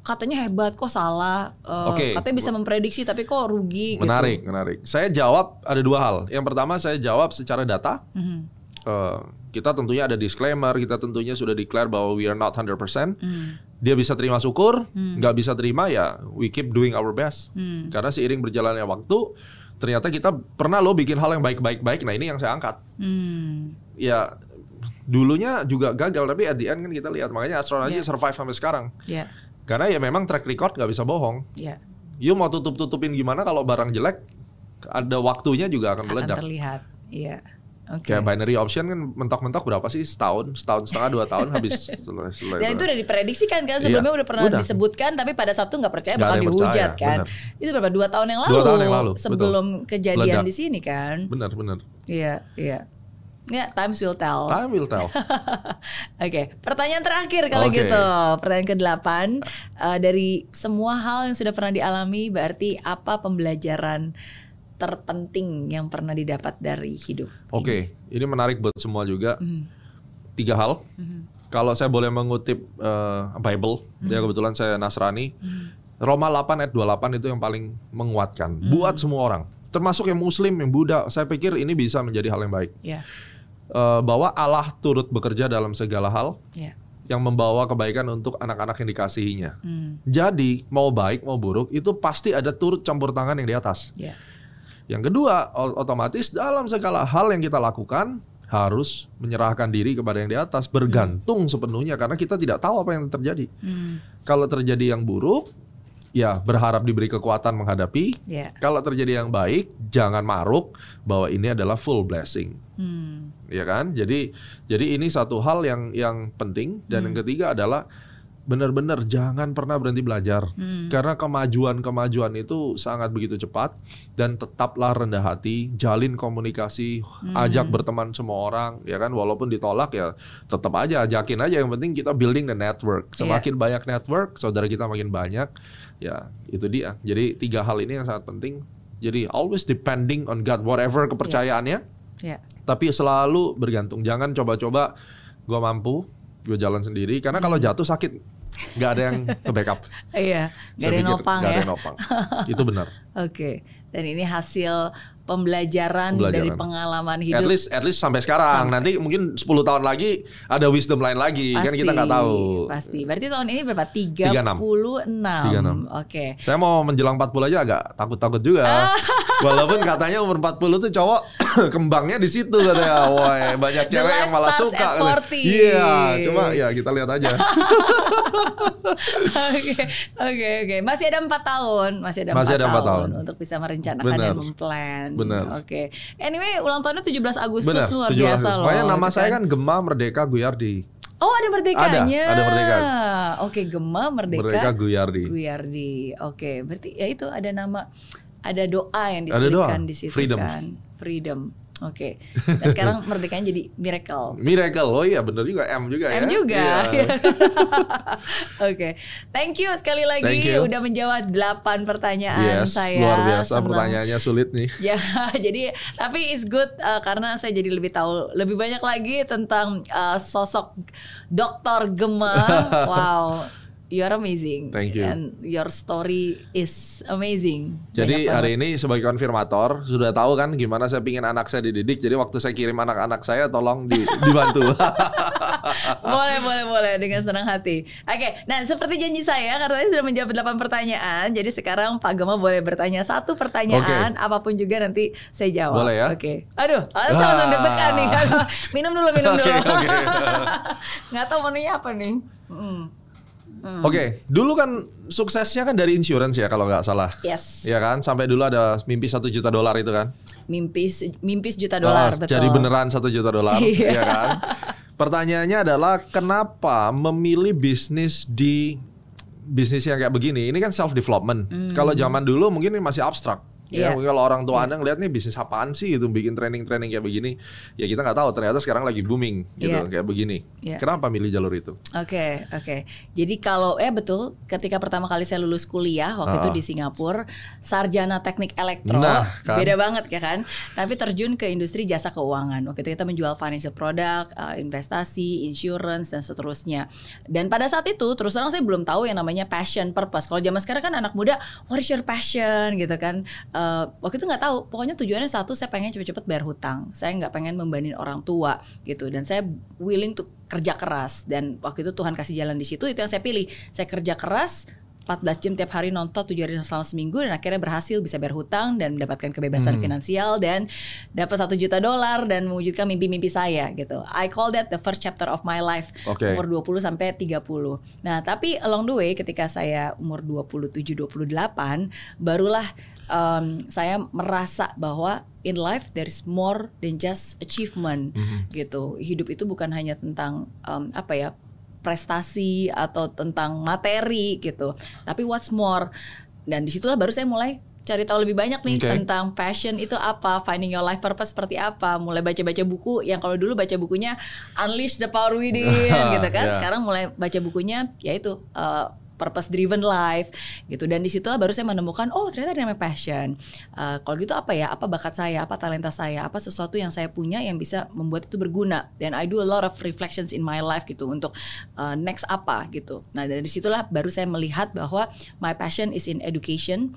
katanya hebat kok salah, eh, Oke. katanya bisa memprediksi tapi kok rugi Menarik, menarik. Saya jawab ada dua hal. Yang pertama saya jawab secara data. gitu. Mhm. Eh, kita tentunya ada disclaimer, kita tentunya sudah declare bahwa we are not 100%. Hmm. Dia bisa terima syukur, nggak bisa terima ya we keep doing our best. Hmm. Karena seiring berjalannya waktu, ternyata kita pernah lo bikin hal yang baik-baik-baik. Nah ini yang saya angkat. Hmm. Ya dulunya juga gagal, tapi at the end kan kita lihat makanya astronaci Iya. survive sampai sekarang. Ya, Karena ya memang track record nggak bisa bohong. ya. You mau tutup-tutupin gimana kalau barang jelek, ada waktunya juga akan Akan meledak. terlihat. Iya. Oke. Kayak binary option kan mentok-mentok berapa sih setahun, setahun setengah dua tahun habis selesai. selesai Dan itu udah diprediksikan kan sebelumnya Iya, udah pernah udah. disebutkan tapi pada satu nggak percaya Nggak bakal dihujat percaya, kan. Itu berapa dua tahun yang lalu? Dua tahun yang lalu, betul. sebelum kejadian Meledak. di sini kan. Benar, benar. Iya, iya. Ya, times will tell. Time will tell. Oke, pertanyaan terakhir kalau Oke. gitu. Pertanyaan ke-8 Eh, dari semua hal yang sudah pernah dialami berarti apa pembelajaran terpenting yang pernah didapat dari hidup? Oke, ini menarik buat semua juga. Mhm. Tiga hal. Mhm. Kalau saya boleh mengutip eh, Bible, ya kebetulan saya Nasrani. Roma 8 ayat 28 itu yang paling menguatkan buat semua orang. Termasuk yang muslim, yang Buddha. Saya pikir ini bisa menjadi hal yang baik. Ya, Eh, bahwa Allah turut bekerja dalam segala hal ya. yang membawa kebaikan untuk anak-anak yang dikasihinya. Hmm, Jadi mau baik mau buruk itu pasti ada turut campur tangan yang di atas. ya. Yang kedua, otomatis dalam segala hal yang kita lakukan harus menyerahkan diri kepada yang di atas, bergantung sepenuhnya karena kita tidak tahu apa yang terjadi. Hmm, Kalau terjadi yang buruk, ya berharap diberi kekuatan menghadapi. ya. Kalau terjadi yang baik, jangan maruk bahwa ini adalah full blessing. Hmm, ya kan? Jadi jadi ini satu hal yang yang penting dan yang ketiga adalah benar-benar jangan pernah berhenti belajar hmm, karena kemajuan-kemajuan itu sangat begitu cepat dan tetaplah rendah hati, jalin komunikasi, ajak berteman semua orang ya kan walaupun ditolak ya tetap aja ajakin aja yang penting kita building the network. Semakin banyak network, saudara kita makin banyak. Ya, itu dia. Jadi tiga hal ini yang sangat penting. Jadi always depending on God whatever kepercayaannya ya. tapi selalu bergantung. Jangan coba-coba gue mampu gue jalan sendiri. Karena kalau jatuh sakit nggak ada yang ke backup. Iya, nggak ada yang nopang ya. ada yang nopang. Itu benar Oke, dan ini hasil pembelajaran, Pembelajaran. dari pengalaman at hidup. least at least sampai sekarang Sampai. nanti mungkin 10 tahun lagi ada wisdom lain lagi kan kita nggak tahu Pasti. Berarti tahun ini berapa? 36. 36. Oke. saya mau menjelang 40 aja agak takut-takut juga walaupun katanya umur 40 tuh cowok kembangnya di situ katanya wah banyak cewek yang malah suka at katanya. 40. iya cuma ya kita lihat aja Oke, oke, oke. Masih ada empat tahun, masih ada Masih empat ada empat tahun, tahun. Untuk bisa merencanakan Benar. dan memplan. Benar. Oke. Anyway, ulang tahunnya 17 Agustus Benar, luar 17 biasa loh. Makanya nama itu saya kan Gema Merdeka Guyardi. Oh, ada merdekanya. Ada, ada merdeka. Oke, Gema Merdeka. Merdeka Guyardi. Guyardi. Oke, berarti ya itu ada nama ada doa yang diselipkan di situ Freedom. kan. Freedom. Oke. Nah, sekarang merdekanya jadi miracle. Miracle. Oh iya bener juga M juga ya. M juga. Iya. Oke. Thank you sekali lagi Thank you. udah menjawab 8 pertanyaan Yes, saya. luar biasa Senang. pertanyaannya sulit nih. Ya, jadi tapi it's good uh, karena saya jadi lebih tahu lebih banyak lagi tentang uh, sosok Dr. Gema. wow, you are amazing. Thank you. And your story is amazing. Jadi Banyak hari banget. ini sebagai konfirmator sudah tahu kan gimana saya pingin anak saya dididik. Jadi waktu saya kirim anak-anak saya tolong di- dibantu. boleh, boleh, boleh dengan senang hati. Oke, nah seperti janji saya karena saya sudah menjawab 8 pertanyaan. Jadi sekarang Pak Gema boleh bertanya satu pertanyaan apa pun juga nanti saya jawab. Boleh ya? Oke. Aduh, saya langsung Ah. deg-degan nih. minum dulu, minum Oke, dulu. oke. Nggak tahu menunya apa nih. Hmm. Oke, dulu kan suksesnya kan dari insurance ya kalau nggak salah. Yes. Iya kan, sampai dulu ada mimpi satu juta dolar itu kan. Mimpi mimpi sejuta dolar, Ah, betul. Jadi beneran satu juta dolar, Iya. ya kan? Pertanyaannya adalah kenapa memilih bisnis di bisnis yang kayak begini? Ini kan self development. Kalau zaman dulu mungkin ini masih abstrak. Ya, mungkin kalau orang tua anda ngeliat nih bisnis apaan sih itu bikin training-training kayak begini, ya kita nggak tahu. Ternyata sekarang lagi booming gitu Iya. kayak begini. Iya. Kenapa milih jalur itu? Oke, oke. Jadi kalau eh betul, ketika pertama kali saya lulus kuliah waktu itu Ah. di Singapura, sarjana teknik elektro, Nah, kan. beda banget ya kan. Tapi terjun ke industri jasa keuangan. Waktu itu kita menjual financial product, uh, investasi, insurance dan seterusnya. Dan pada saat itu terus terang saya belum tahu yang namanya passion, purpose. Kalau zaman sekarang kan anak muda, what is your passion gitu kan. Uh, waktu itu nggak tahu. Pokoknya tujuannya satu, saya pengen cepet-cepet bayar hutang. Saya nggak pengen membanin orang tua gitu. Dan saya willing to kerja keras. Dan waktu itu Tuhan kasih jalan di situ. Itu yang saya pilih. Saya kerja keras. 14 jam tiap hari nonton 7 hari selama seminggu dan akhirnya berhasil bisa bayar hutang dan mendapatkan kebebasan Hmm. finansial dan dapat satu juta dolar dan mewujudkan mimpi-mimpi saya gitu. I call that the first chapter of my life Oke. umur 20 sampai 30. Nah, tapi along the way ketika saya umur 27 28 barulah um, saya merasa bahwa in life there is more than just achievement Mhm. gitu. Hidup itu bukan hanya tentang um, apa ya prestasi atau tentang materi gitu. Tapi what's more dan di situlah baru saya mulai cari tahu lebih banyak nih Oke. tentang passion itu apa, finding your life purpose seperti apa. Mulai baca-baca buku yang kalau dulu baca bukunya Unleash the Power Within gitu kan. Yeah. Sekarang mulai baca bukunya yaitu uh, purpose driven life gitu. Dan di situlah baru saya menemukan oh ternyata ada namanya passion. Uh, kalau gitu apa ya? Apa bakat saya? Apa talenta saya? Apa sesuatu yang saya punya yang bisa membuat itu berguna? Dan I do a lot of reflections in my life gitu untuk uh, next apa gitu. Nah dari situlah baru saya melihat bahwa my passion is in education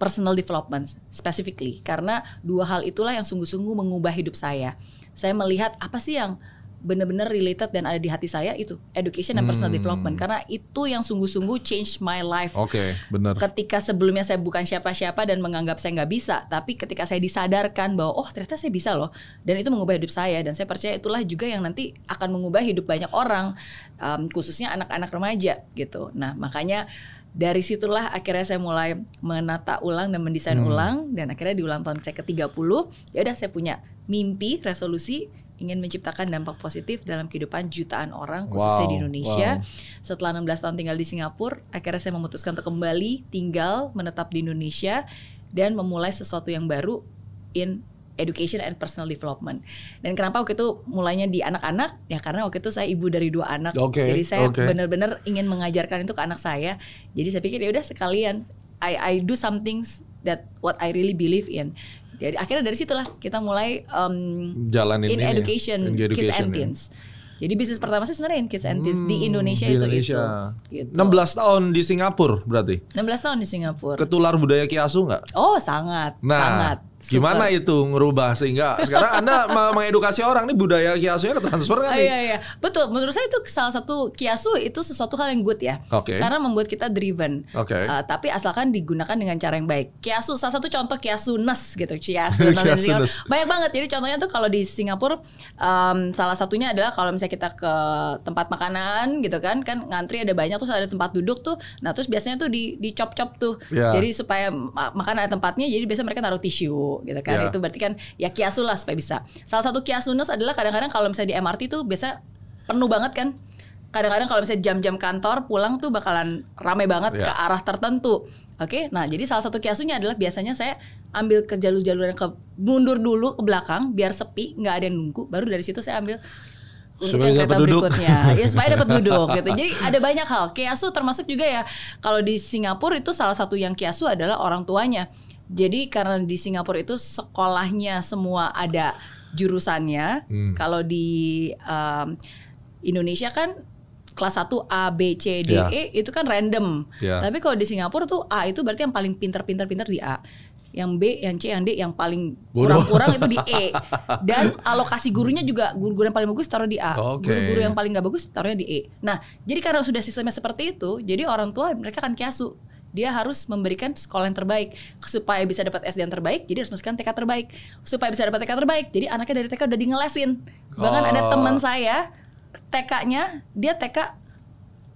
personal development specifically. Karena dua hal itulah yang sungguh-sungguh mengubah hidup saya. Saya melihat apa sih yang benar-benar related dan ada di hati saya itu education and personal Hmm. development karena itu yang sungguh-sungguh change my life Oke, bener. ketika sebelumnya saya bukan siapa-siapa dan menganggap saya nggak bisa tapi ketika saya disadarkan bahwa oh ternyata saya bisa loh dan itu mengubah hidup saya dan saya percaya itulah juga yang nanti akan mengubah hidup banyak orang um, khususnya anak-anak remaja gitu nah makanya dari situlah akhirnya saya mulai menata ulang dan mendesain Hmm. ulang dan akhirnya di ulang tahun saya ke-30 ya udah saya punya mimpi resolusi ingin menciptakan dampak positif dalam kehidupan jutaan orang khususnya di Indonesia wow. setelah 16 tahun tinggal di Singapura, akhirnya saya memutuskan untuk kembali tinggal menetap di Indonesia dan memulai sesuatu yang baru in education and personal development. Dan kenapa waktu itu mulainya di anak-anak? Ya karena waktu itu saya ibu dari dua anak. Oke, Jadi saya oke. benar-benar ingin mengajarkan itu ke anak saya. Jadi saya pikir ya udah sekalian I I do some things that what I really believe in. Jadi akhirnya dari situlah kita mulai um, Jalanin in ini ya, education, in kids education and ya. teens. Jadi bisnis pertama saya sebenarnya in kids and teens di Hmm, Indonesia di itu Indonesia. itu. Gitu. 16 tahun di Singapura berarti. 16 tahun di Singapura. Ketular budaya kiasu nggak? Oh, sangat. Nah, sangat. Gimana Super. itu ngerubah sehingga sekarang Anda me- mengedukasi orang nih budaya kiasunya ke transfer kan nih? iya, iya. Betul, menurut saya itu salah satu kiasu itu sesuatu hal yang good ya. Oke. Karena membuat kita driven. Oke. Uh, tapi asalkan digunakan dengan cara yang baik. Kiasu salah satu contoh kiasunes gitu. Kiasunes. di Kiasunes. Singapura. Banyak banget. Jadi contohnya tuh kalau di Singapura um, salah satunya adalah kalau misalnya kita ke tempat makanan gitu kan kan ngantri ada banyak terus ada tempat duduk tuh. Nah, terus biasanya tuh di dicop-cop tuh. Ya. Jadi supaya ma- makan ada tempatnya jadi biasanya mereka taruh tisu gitu kan. Ya. Itu berarti kan ya kiasu lah supaya bisa. Salah satu kiasunes adalah kadang-kadang kalau misalnya di MRT tuh biasa penuh banget kan. Kadang-kadang kalau misalnya jam-jam kantor pulang tuh bakalan ramai banget Ya. ke arah tertentu. Oke, nah jadi salah satu kiasunya adalah biasanya saya ambil ke jalur-jalur yang ke mundur dulu ke belakang biar sepi, nggak ada yang nunggu. Baru dari situ saya ambil untuk Supaya yang kereta duduk. berikutnya, ya supaya dapat duduk gitu. Jadi ada banyak hal. Kiasu termasuk juga ya kalau di Singapura itu salah satu yang kiasu adalah orang tuanya. Jadi karena di Singapura itu sekolahnya semua ada jurusannya. Hmm. Kalau di um, Indonesia kan kelas 1 A, B, C, D, Ya. E itu kan random. Ya. Tapi kalau di Singapura tuh A itu berarti yang paling pintar-pintar-pintar di A. Yang B, yang C, yang D, yang paling kurang-kurang itu di E. Dan alokasi gurunya juga guru-guru yang paling bagus taruh di A. Oke. Guru-guru yang paling nggak bagus taruhnya di E. Nah, jadi karena sudah sistemnya seperti itu, jadi orang tua mereka kan kiasu. Dia harus memberikan sekolah yang terbaik supaya bisa dapat SD yang terbaik. Jadi harus masukkan TK terbaik supaya bisa dapat TK terbaik. Jadi anaknya dari TK udah dingelesin. Bahkan ada Oh. teman saya TK-nya dia TK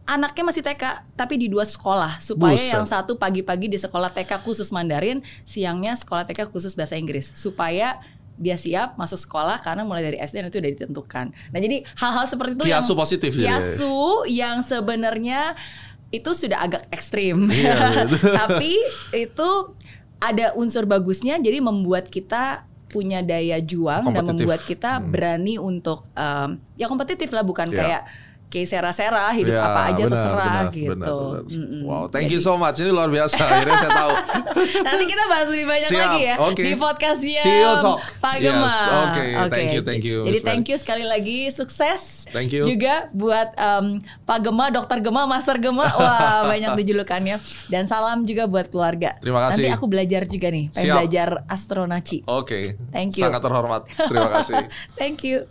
anaknya masih TK tapi di dua sekolah supaya Buset. yang satu pagi-pagi di sekolah TK khusus Mandarin, siangnya sekolah TK khusus bahasa Inggris supaya dia siap masuk sekolah karena mulai dari SD itu udah ditentukan. Nah jadi hal-hal seperti itu Kiasu yang positif kiasu yang sebenarnya itu sudah agak ekstrim, Iya, tapi itu ada unsur bagusnya jadi membuat kita punya daya juang dan membuat kita Hmm. berani untuk um, ya kompetitif lah bukan Iya. kayak kayak sera-sera hidup Ya, apa aja benar, terserah benar, gitu. benar, benar. Mm-mm. Wow, thank you so much. Ini luar biasa. Akhirnya saya tahu. Nanti kita bahas lebih banyak Siap, lagi ya oke. di podcastnya CEO Talk. Pak. Yes, oke. Thank you, thank you, Jadi thank you sekali lagi, sukses. Thank you. Juga buat um, Pak Gema, Dokter Gema, Master Gema. Wah banyak dijulukannya. Dan salam juga buat keluarga. Terima kasih. Nanti aku belajar juga nih, pengen Siap. belajar astronaci. Oke. Thank you. Sangat terhormat. Terima kasih. Thank you.